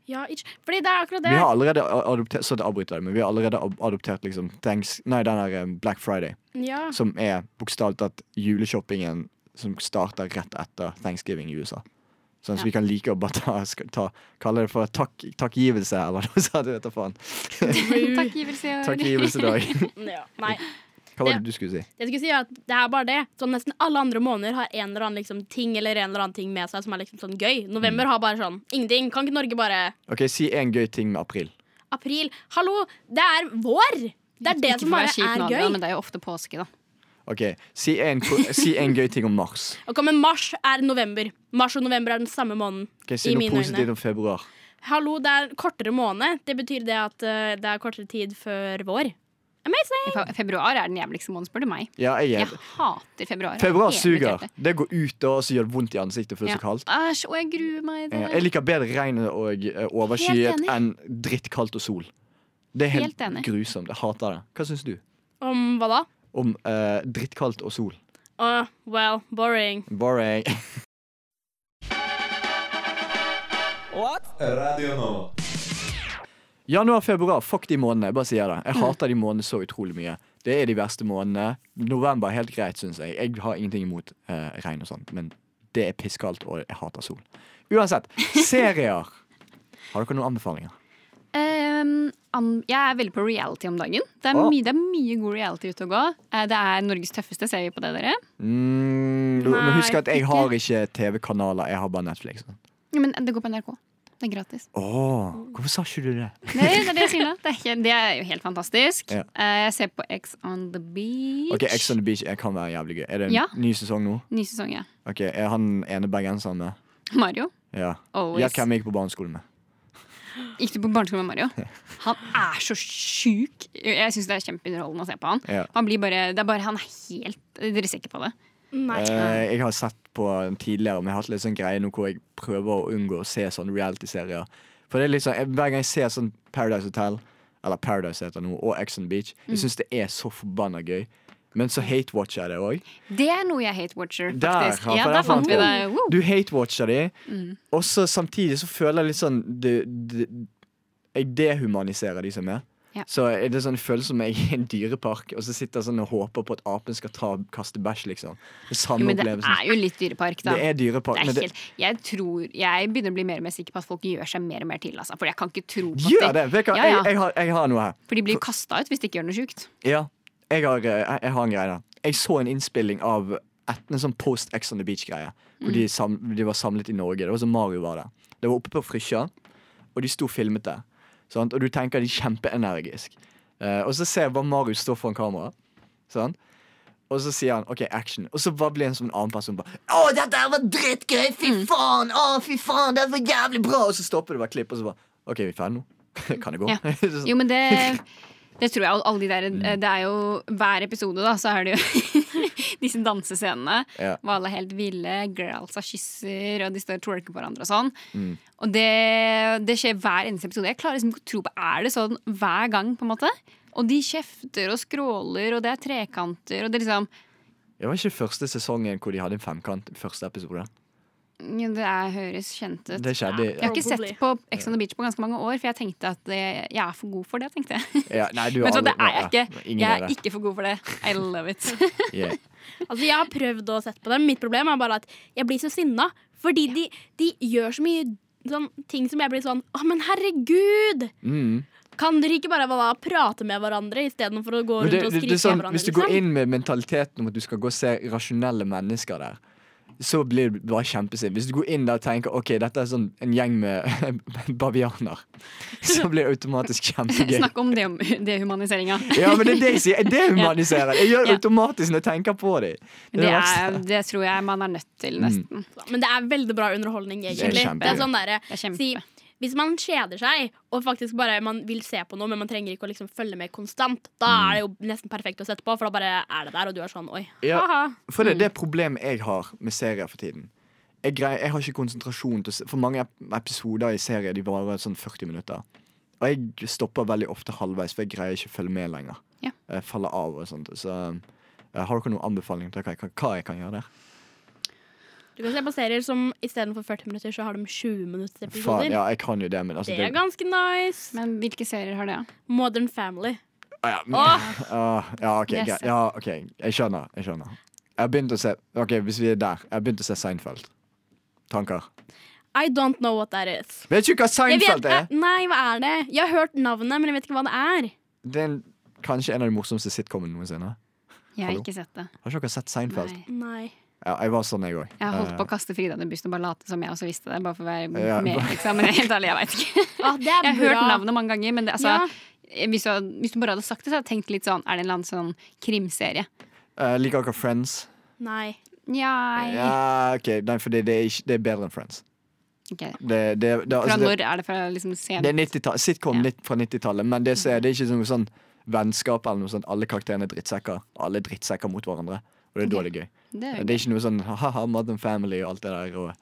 Ja, ikke Fordi det er akkurat det. Vi har allerede adoptert Så det avbryter jeg, men vi har allerede adoptert liksom thanks, Nei, den der eh, Black Friday, Ja. som er bokstavelig talt juleshoppingen som starter rett etter thanksgiving i USA. Sånn at Ja. vi kan like å bare ta, ta Kalle det for takk, takkgivelse, eller noe sånt. Vet du faen. [LAUGHS] Takkgivelse. Takkgivelsedag. [LAUGHS] ja. Nei. Hva var det, det du skulle si? Jeg skulle si at det er bare det. Sånn Nesten alle andre måneder har en eller annen liksom, ting eller en eller annen ting med seg som er liksom sånn gøy. Mm. November har bare sånn ingenting. Kan ikke Norge bare Ok, Si en gøy ting med april. April. Hallo, det er vår! Det er det Ikke som bare er, er gøy. Adrian, men det er jo ofte påske, da. Ok, Si en, [LAUGHS] si en gøy ting om mars. Ok, Men mars er november. Mars og november er den samme måneden. Ok, Si I noe mine positivt øyne. om februar. Hallo, det er kortere måned. Det betyr det at uh, det er kortere tid før vår. Amazing! Fe- Februar er den jævligste måneden, spør du meg. Ja, jeg Jeg er hater februar. Februar er suger. Det går ut og så gjør det vondt i ansiktet for det er Ja. så kaldt. Æsj, og jeg gruer meg. Ja, Jeg liker bedre regn og eh, overskyet enn drittkaldt og sol. Det er helt, Helt enig. grusomt. Jeg hater det. Hva syns du Om hva da? Om uh, drittkaldt og sol? Åh, well, boring. Boring. What? Radio nå. Januar, februar, fuck de månedene. Jeg bare sier det. Mm. Jeg hater de månedene så utrolig mye. Det er de verste månedene. November er helt greit, syns jeg. Jeg har ingenting imot uh, regn og sånt, men det er pisskaldt, og jeg hater sol. Uansett. Serier. Har dere noen anbefalinger? Ehm, jeg er veldig på reality om dagen. Det er, Å. mye, det er mye god reality ute og gå. Eh, det er Norges tøffeste. Ser vi på det, dere? Mm, du må Nei, at jeg har ikke TV-kanaler, jeg har bare Netflix. Ja, men det går på NRK. Det er gratis. Oh, hvorfor sa ikke du det? Det, det er det jeg sier nå. Det er, det er jo helt fantastisk. Ja. Eh, jeg ser på X on the Beach. Ok, X on the Beach jeg kan være jævlig gøy. Er det en Ja. ny sesong nå? Ny sesong, ja. Ok, Er han ene bergenseren med? Mario. Ja. Always. Gjett hvem jeg gikk på barneskolen med. Gikk du på barneskolen med Mario? Han er så sjuk. Jeg syns det er kjempeunderholdende å se på han. Ja. Han blir bare, det er bare Han er helt Dere ser ikke på det? Nei. Eh, jeg har sett på den tidligere, men jeg har hatt litt sånn greie nå hvor jeg prøver å unngå å se sånne reality-serier. For det er sånn, jeg- Hver gang jeg ser sånn Paradise Hotel, eller Paradise heter det nå, og Exon Beach, Mm. jeg syns det er så forbanna gøy. Men så hate-watcher jeg det òg. Det er noe jeg hate-watcher, Der, faktisk. ja, Ja, der fant vi det. Woo! Du hate-watcher de, Mm. og så samtidig så føler jeg litt sånn det, det, Jeg dehumaniserer de som er. Ja. Så er det sånn, føles som jeg er i en dyrepark, og så sitter jeg sånn og håper på at apen skal ta kaste bæsj, liksom. Det samme Jo, men det opplevelsen. er jo litt dyrepark, da. Det er dyrepark. Det er det, helt, jeg tror Jeg begynner å bli mer og mer sikker på at folk gjør seg mer og mer til. Altså, for jeg kan ikke tro på gjør det! Vet? Ja, ja. Jeg, jeg, har, jeg har noe her. For de blir kasta ut hvis de ikke gjør noe sjukt. Ja, jeg har, eh, jeg, har en greie der. Jeg så en innspilling av et, en sånn Post Ex on the Beach-greie. Hvor Mm. de, sam, de var samlet i Norge. Det var som Mario var der. Det var oppe på Frysja, og de sto og filmet det. Sant? Og du tenker de er kjempeenergisk. Uh, og så ser jeg bare Mario stå foran kamera. Sant? Og så sier han OK, action. Og så bare blir en sånn annen person bare Å, dette her var drittgøy! Fy Mm. faen! Å, fy faen! Det var jævlig bra! Og så stopper det bare klipp, og så bare OK, vi er ferdige nå. [LAUGHS] kan det gå? Ja. [LAUGHS] Jo, men det [LAUGHS] det tror jeg, alle de der, Mm. Det er jo hver episode, da, så er det jo [LAUGHS] disse dansescenene. Ja. Hvor alle er helt ville. Girlsa kysser, og de står og twerker på hverandre og sånn. Mm. Og det, det skjer hver eneste episode. Jeg klarer liksom ikke å tro på Er det sånn hver gang, på en måte? Og de kjefter og skråler, og det er trekanter, og det er liksom Det var ikke første sesongen hvor de hadde en femkant. Første episode. Ja, Det er, høres kjent ut. Det Jeg har ikke sett på Ex on the Beach på ganske mange år, for jeg tenkte at det, jeg er for god for det. tenkte jeg ja, Nei, du [LAUGHS] Men så, så det er jeg ikke. Jeg er er ikke for god for det. I love it. [LAUGHS] Yeah. Altså, jeg har prøvd å sette på dem. Mitt problem er bare at jeg blir så sinna. Fordi de, de gjør så mye sånn, ting som jeg blir sånn Å, men herregud! Mm. Kan dere ikke bare hva, prate med hverandre istedenfor å gå rundt det, og skrike sånn, hverandre? hvis du går liksom? inn med mentaliteten om at du skal gå og se rasjonelle mennesker der, så blir du bare kjempesint. Hvis du går inn der og tenker ok, dette er sånn en gjeng med [LAUGHS] bavianer, så blir det automatisk kjempegøy. Snakk om det, [LAUGHS] dehumaniseringa. Ja, men det er det jeg sier. Jeg [LAUGHS] dehumaniserer. Jeg gjør det automatisk når jeg tenker på dem. Det Det, det er, det tror jeg man er nødt til, Mm. nesten. Men det er veldig bra underholdning, er egentlig. Det er, sånn derre Det er si, Hvis man kjeder seg, og faktisk bare man vil se på noe, men man trenger ikke å liksom følge med konstant, da Mm. er det jo nesten perfekt å sette på, for da bare er det der, og du er sånn oi. Ja. haha. For det, det er problemet jeg har med serier for tiden. Jeg, greier, jeg har ikke konsentrasjon til å se For mange episoder i serier De varer sånn 40 minutter. Og jeg stopper veldig ofte halvveis, for jeg greier ikke å følge med lenger. Ja. Jeg faller av og sånt. Så eh, har dere noen anbefalinger til hva jeg, kan- hva jeg kan gjøre der? Du kan se på serier som istedenfor 40 minutter, så har de 20 minutters Faen, episoder. ja, jeg kan jo det, men altså det er ganske nice. Men hvilke serier har det? Modern Family. Ah, ja, [LAUGHS] ah, ja, ok, Yes. ja, ok. Jeg skjønner. Jeg skjønner. Jeg har begynt å se Ok, Hvis vi er der. Jeg har begynt å se Seinfeld. Tanker? I don't know what that is. Vet du ikke hva Seinfeld vet, er? nei, hva er det? Jeg har hørt navnet, men jeg vet ikke hva det er. Det er en, kanskje en av de morsomste sitcomene noensinne. Jeg har Hallo? ikke sett det. Har ikke dere sett Seinfeld? Nei. Nei. Ja, jeg var sånn, jeg òg. Jeg har holdt på å kaste Frida under bussen og bare late som jeg også visste det. Bare for å være Ja. med, liksom. Men helt ærlig, jeg veit ikke. [LAUGHS] Ah, det er Jeg har hørt navnet mange ganger, men det, altså, Ja. hvis, du, hvis du bare hadde sagt det, så hadde jeg tenkt litt sånn Er det en eller annen sånn krimserie? Uh, liker dere Friends? Nei. Nja Ja, ok, Nei, for det, det, er ikke, det er bedre enn Friends. Okay. Det, det, det, Fra altså, det, når er det fra liksom det er 90-tall- Sitcom Ja. fra 90-tallet, men det, er- det er ikke sånn, sånn vennskap eller noe sånt. Alle karakterene er drittsekker. Alle er drittsekker mot hverandre. Og det er da det er gøy. Det er, Det er ikke noe sånn ha-ha, Modern Family og alt det der. Og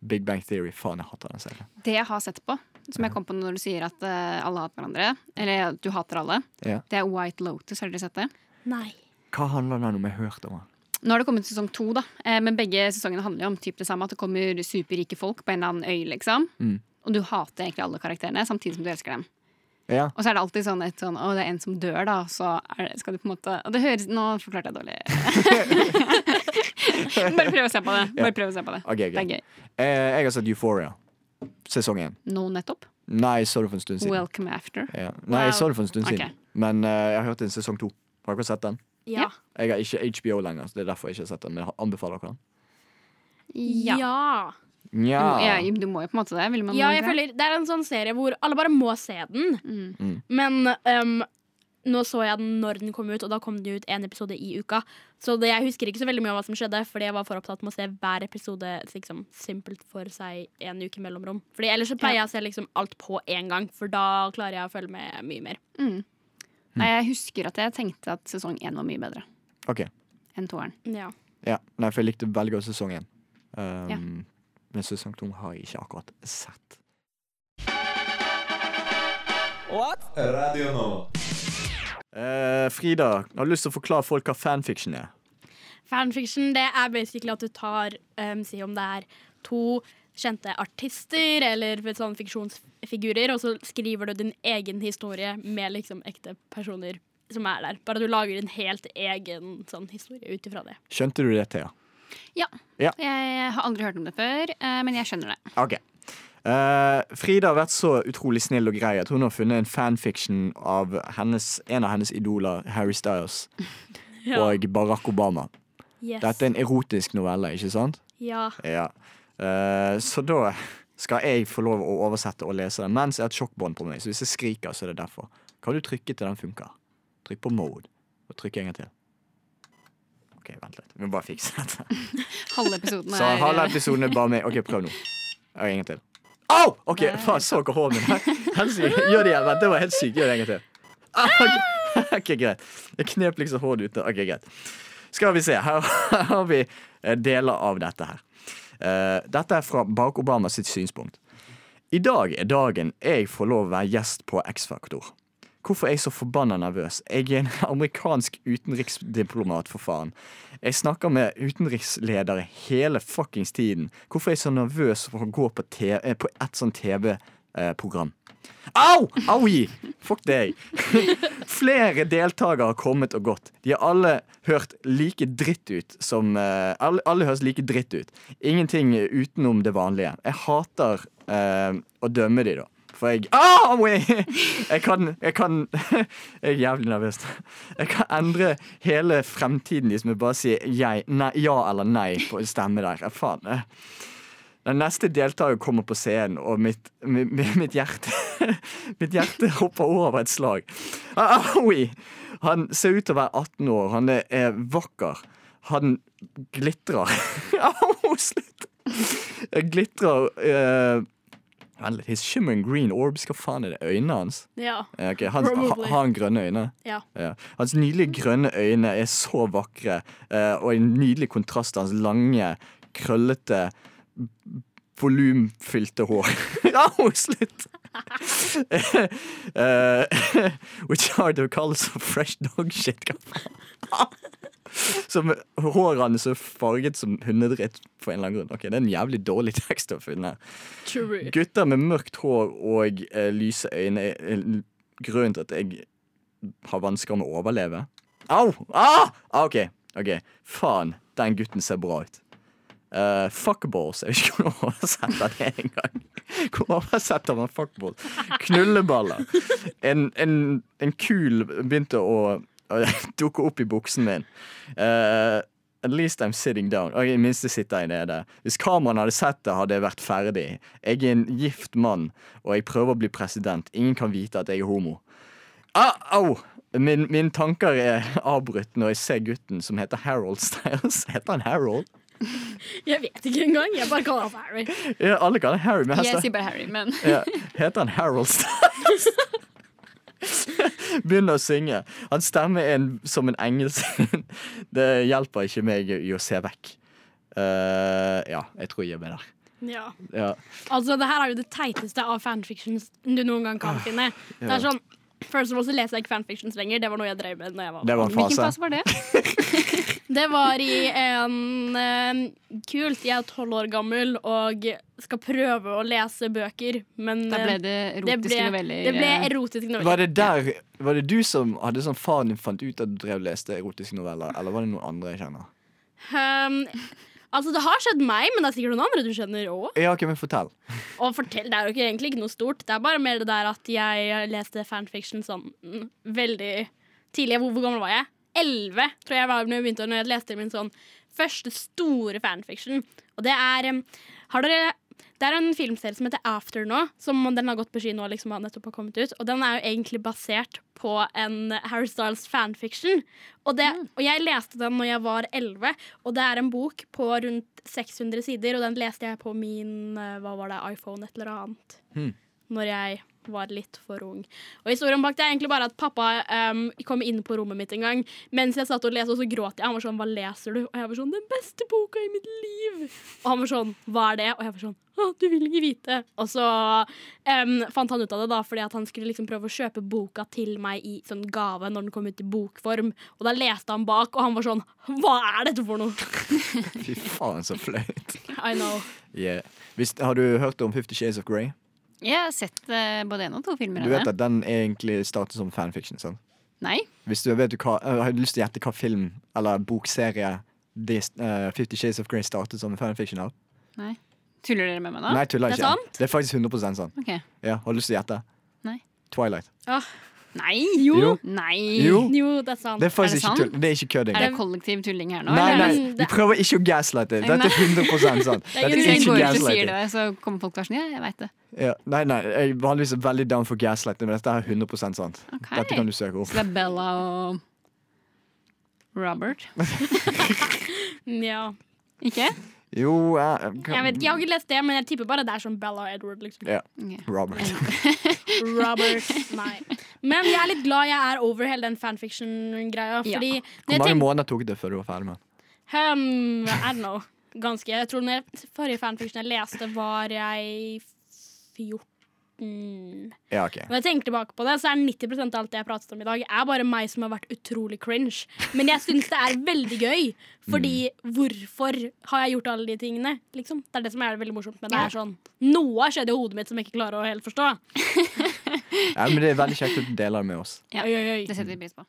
Big Bang Theory. Faen, jeg hater den serien. det jeg har sett på, som jeg kom på når du sier at uh, alle hater hverandre, eller at du hater alle, Ja. det er White Lotus. Har dere sett det? Nei. Hva handler den om? Jeg har hørt om den. Nå har det kommet sesong to, da. Eh, men begge sesongene handler jo om typ det samme. At det kommer superrike folk på en eller annen øy, liksom. Mm. Og du hater egentlig alle karakterene, samtidig som du elsker dem. Ja. Og så er det alltid sånn, et sånn Å, det er en som dør, da. Så er det, skal du på en måte Og det høres Nå forklarte jeg dårlig. [LAUGHS] Bare prøv å se på det. Bare prøv å se på det. Okay, okay. Det er gøy. Eh, jeg har sett Euphoria. Sesong én. Nå nettopp. Nei, jeg så det for en stund siden. Welcome after. Ja. Nei, jeg så det for en stund Ok. siden. Men uh, jeg har hørt en sesong to. Har dere sett den? Ja. Jeg har ikke HBO lenger, så det er derfor jeg ikke har sett den. Men jeg anbefaler dere den. Ja. ja. Du, må, Nja. ja, du må jo på en måte det. Vil man Ja, jeg føler Det er en sånn serie hvor alle bare må se den. Mm. Mm. Men um, nå så jeg den når den kom ut, og da kom det ut én episode i uka. Så det, jeg husker ikke så veldig mye av hva som skjedde, fordi jeg var for opptatt med å se hver episode liksom, simpelt for seg en uke mellomrom. Fordi Ellers så pleier jeg å se liksom alt på én gang, for da klarer jeg å følge med mye mer. Mm. Nei, jeg husker at jeg tenkte at sesong én var mye bedre OK. enn toeren. Ja. Ja. Nei, for jeg likte veldig godt sesong én. Um, Ja. Men sesong to har jeg ikke akkurat sett. Radio nå. Eh, Frida, har du lyst til å forklare folk hva fanfiction er? Fanfiction det er basically at du tar um, Si om det er to kjente artister eller sånn fiksjonsfigurer, og så skriver du din egen historie med liksom ekte personer som er der. Bare du lager en helt egen sånn historie ut ifra det. Skjønte du det, Thea? Ja. Ja. Jeg har aldri hørt om det før, eh, men jeg skjønner det. Ok. Uh, Frida har vært så utrolig snill og grei at hun har funnet en fanfiction av hennes, en av hennes idoler, Harry Styles, [LAUGHS] og Barack Obama. Yes. Dette er en erotisk novelle, ikke sant? Ja. Ja. Uh, så da skal jeg få lov å oversette og lese den mens jeg har et sjokkbånd på meg. Så hvis jeg skriker, så er det derfor. Kan du trykke til den funker? Trykk på mode, og trykk en gang til. OK, vent litt. Vi må bare fikse dette. [LAUGHS] Halve episoden Så er halve episoden er bare med. OK, prøv nå. Ja, En gang til. Au! OK, faen, så dere hånden min? Gjør det igjen. Vent, det var helt sykt. Gjør det en gang til. Ah, [LAUGHS] ok. Greit. Jeg knep liksom hånden ute. OK, greit. Skal vi se. Her har vi eh, deler av dette her. Uh, dette er fra Barack sitt synspunkt. I dag er dagen jeg får lov å være gjest på X-Faktor. Hvorfor er jeg så forbanna nervøs? Jeg er en [LAUGHS] amerikansk utenriksdiplomat, for faen. Jeg snakker med utenriksledere hele fuckings tiden. Hvorfor er jeg så nervøs for å gå på, TV, eh, på et sånt TV-program? Au! Aui! Fuck deg. [LAUGHS] Flere deltakere har kommet og gått. De har alle hørt like dritt ut som uh, alle, alle høres like dritt ut. Ingenting utenom det vanlige. Jeg hater uh, å dømme de, da. For jeg ah! Jeg kan, jeg kan [LAUGHS] Jeg er jævlig nervøs. Jeg kan endre hele fremtiden hvis vi bare sier si jeg, nei, ja eller nei på en stemme der. Faen. eh. Den neste deltaker kommer på scenen, og mitt, mitt, mitt hjerte [LAUGHS] Mitt hjerte hopper over et slag. Aui! Han ser ut til å være 18 år. Han er, er vakker. Han glitrer. Au, [LAUGHS] slutt! Glitrer uh, Vent litt. His shimmering green orbs. Hva faen er det? Øynene hans? Ja. Ja, ok. han, ha, har han grønne øyne? Ja. Ja. Hans nydelige grønne øyne er så vakre, eh, og en nydelig kontrast til hans lange, krøllete, volumfylte hår. [LAUGHS] Au, slutt! uh, [LAUGHS] [LAUGHS] which are the colors of fresh dog shit. [LAUGHS] Som håret hans er farget som hundedritt for en eller annen grunn. Ok, Det er en jævlig dårlig [LAUGHS] tekst å finne. True. Gutter med mørkt hår og eh, lyse øyne er er grunnen til at jeg har vansker med å overleve. Au! Ah! ah OK. ok Faen, den gutten ser bra ut. Uh, fuckballs. Jeg vet ikke om man oversetter det engang. Hvor oversetter man fuckballs? Knulleballer. En, en, en kul begynte å, å [LAUGHS] dukker opp i buksen min. Uh, At least I'm sitting down. Og I det minste sitter jeg nede. Hvis kameraene hadde sett det, hadde jeg vært ferdig. Jeg er en gift mann, og jeg prøver å bli president. Ingen kan vite at jeg er homo. Ah, au! Min, mine tanker er avbrutt når jeg ser gutten som heter Harold Styles. [LAUGHS] Heter han Harold? Jeg vet ikke engang. Jeg bare kaller han Harry. Ja, alle kaller han Harry, men Jeg heter, sier bare Harry, men ja, heter han Harold Styles? [LAUGHS] [LAUGHS] Begynner å synge. Hans stemme er en, som en engel. [LAUGHS] Det hjelper ikke meg i å se vekk. Uh, ja, jeg tror jeg gir meg der. Ja. Ja. Altså, det her er jo det teiteste av fanfictions du noen gang kan finne. Det er sånn First of all så leser jeg ikke fanfictions lenger. Det var noe jeg drev med når jeg var Det var en fase. Hvilken fase. var det? [LAUGHS] Det var i en eh, Kult. Jeg er tolv år gammel og skal prøve å lese bøker, men Da ble det det det erotiske ble, noveller. det ble eh, erotiske noveller. Var det der Var det du som hadde sånn faren din fant ut at du drev og leste erotiske noveller, eller var det noen andre jeg kjenner? Um, altså, det har skjedd meg, men det er sikkert noen andre du kjenner òg. Ja, okay, men fortell. [LAUGHS] Og fortell, det er jo ikke, egentlig ikke noe stort. Det er bare mer det der at jeg leste fanfiction sånn mm, veldig tidlig. Hvor, hvor gammel var jeg? Elleve, tror jeg var når jeg begynte når jeg leste min sånn første store fanfiction. Og det er Har dere det er en filmserie som heter After nå, som den har gått på ski nå. liksom har nettopp har kommet ut. Og den er jo egentlig basert på en Harry Styles fanfiction. Og, det, og jeg leste den når jeg var 11, og det er en bok på rundt 600 sider, og den leste jeg på min eh, hva var det, iPhone et eller annet. Hmm. Når jeg var litt for ung. Og historien bak det er egentlig bare at pappa um, kom inn på rommet mitt en gang mens jeg satt og leste, og så gråt jeg. Han var sånn 'Hva leser du?' Og jeg var sånn 'Den beste boka i mitt liv'. Og han var sånn 'Hva er det?' Og jeg var sånn 'Å, du vil ikke vite'. Og så um, fant han ut av det, da, fordi at han skulle liksom prøve å kjøpe boka til meg i sånn gave når den kom ut i bokform. Og da leste han bak, og han var sånn 'Hva er dette for noe?' Fy faen, så flaut. I know. Yeah. Hvis, har du hørt om Fifty Shades of Grey? Jeg har sett eh, både en og to filmer Du av vet det. at den egentlig startet som fanfiction, sant? Nei? Hvis du vet du hva, øh, Har du lyst til å gjette hva film eller bokserie det, øh, Fifty Shades of Grey startet som fanfiction av? Nei. Tuller dere med meg nå? Nei, tuller Det er ikke. sant? Det er faktisk 100% sant. Ok. Ja, har du lyst til å gjette? Nei. Twilight. Nei! Jo. Nei! Jo. Jo, det er sant. Det er Er det ikke tull. Det er ikke kødding. Er det kollektiv tulling her nå? Nei, nei, vi prøver ikke å gaslighte. Dette er 100 sant. Det er jo er ikke går ut og sier det, så kommer folk til å være sånn Ja, jeg veit det. Ja, nei, nei, jeg er vanligvis veldig down for gaslighting, men dette er 100% sant. Okay. Dette kan du søke opp. Så det er Bella og Robert? [LAUGHS] Ja. Ikke? Jo, jeg, Jeg vet ikke, jeg har ikke lest det, men jeg tipper bare det er sånn Bella og Edward. liksom Ja, Okay. Robert. [LAUGHS] Robert, nei Men jeg er litt glad jeg er over hele den fanfiction-greia. Ja. Hvor mange tenk... måneder tok det før du var ferdig med den? um, I don't know. Ganske. Jeg tror den forrige fanfiction jeg leste, var jeg 14. Ja, ok. Når jeg tenker tilbake på det, så er 90% av alt det jeg pratet om i dag, er bare meg som har vært utrolig cringe. Men jeg syns det er veldig gøy. Fordi hvorfor har jeg gjort alle de tingene? Liksom. Det er det som er veldig morsomt. Men det Ja. er sånn Noe har skjedd i hodet mitt som jeg ikke klarer å helt forstå. [LAUGHS] Ja, men det er veldig kjekt at du deler det med oss. Ja. Oi, oi, oi. Det setter vi pris på.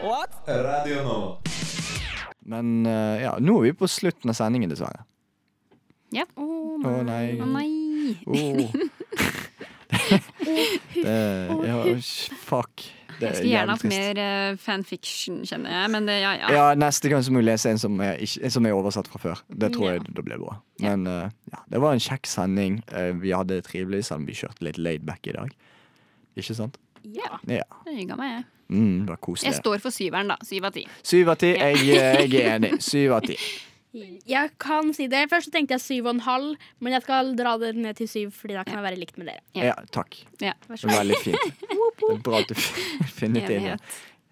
What? Radio nå Men uh, ja, nå er vi på slutten av sendingen, dessverre. Ja. Å, oh, nei. Å nei. Oh. [LAUGHS] [LAUGHS] det, ja, fuck. Det Jeg skulle gjerne hatt mer uh, fanfiction, kjenner jeg. Men det, ja, ja. Ja, neste gang så må vi lese en som er, ikke, en som er oversatt fra før. Det tror jeg det da blir bra. Men uh, ja, det var en kjekk sending. Uh, vi hadde det trivelig, selv om vi kjørte litt laid back i dag. Ikke sant? Ja. Ja. Det hygga meg, jeg. Mm, det var koselig. Jeg står for syveren, da. Syv av ti. Syv av ti. Jeg, jeg er enig. Syv av ti. [LAUGHS] Jeg kan si det. Først så tenkte jeg syv og en halv, men jeg skal dra det ned til syv, Fordi da kan jeg være likt med dere. Ja. Ja, takk. Ja. Vær Det så var god. veldig fint. Det er bra at du [LAUGHS] finner det inn.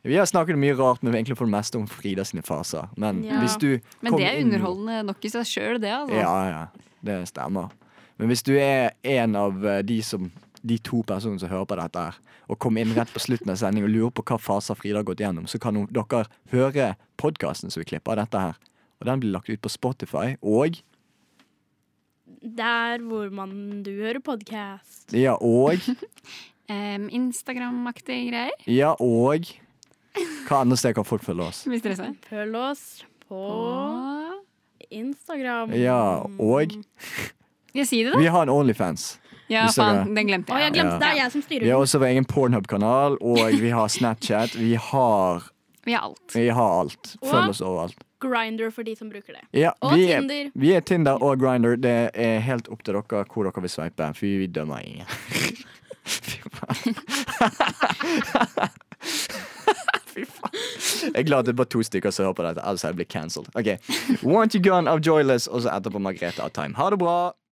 Vi har snakket mye rart, men egentlig for det meste om Frida sine faser. Men Ja. hvis du Men det er inn- underholdende nok i seg sjøl, det. altså. Ja, ja. Det stemmer. Men hvis du er en av eh, de, som, de to personene som hører på dette, her og kommer inn rett på slutten av sendingen og lurer på hva faser Frida har gått gjennom, så kan dere høre podkasten som vi klipper av dette her. Og den blir lagt ut på Spotify og Der hvor man du hører podkast. Ja, og [LAUGHS] um, Instagram-aktige greier, Ja, og Hva andre steder kan folk følge oss? hvis dere ser. Følg oss på på Instagram. Ja, og jeg si det, da? vi har en Onlyfans. Ja, faen, den glemte Å, jeg jeg. glemte Ja. det. er jeg som styrer Vi har også vår egen Pornhub-kanal, og vi har Snapchat. Vi har, Vi har alt. vi har alt. Følg oss overalt. Grinder for de som bruker det. Ja, Og vi er, Tinder. vi er Tinder og Grinder. Det er helt opp til dere hvor dere vil sveipe. For vi dømmer ingen. [LAUGHS] Fy faen. [LAUGHS] Fy faen. Jeg er glad det er bare to stykker som hører på dette, ellers hadde jeg blitt cancelled. Okay. Want You Gone av Joyless, og så etterpå Margrethe av Time. Ha det bra!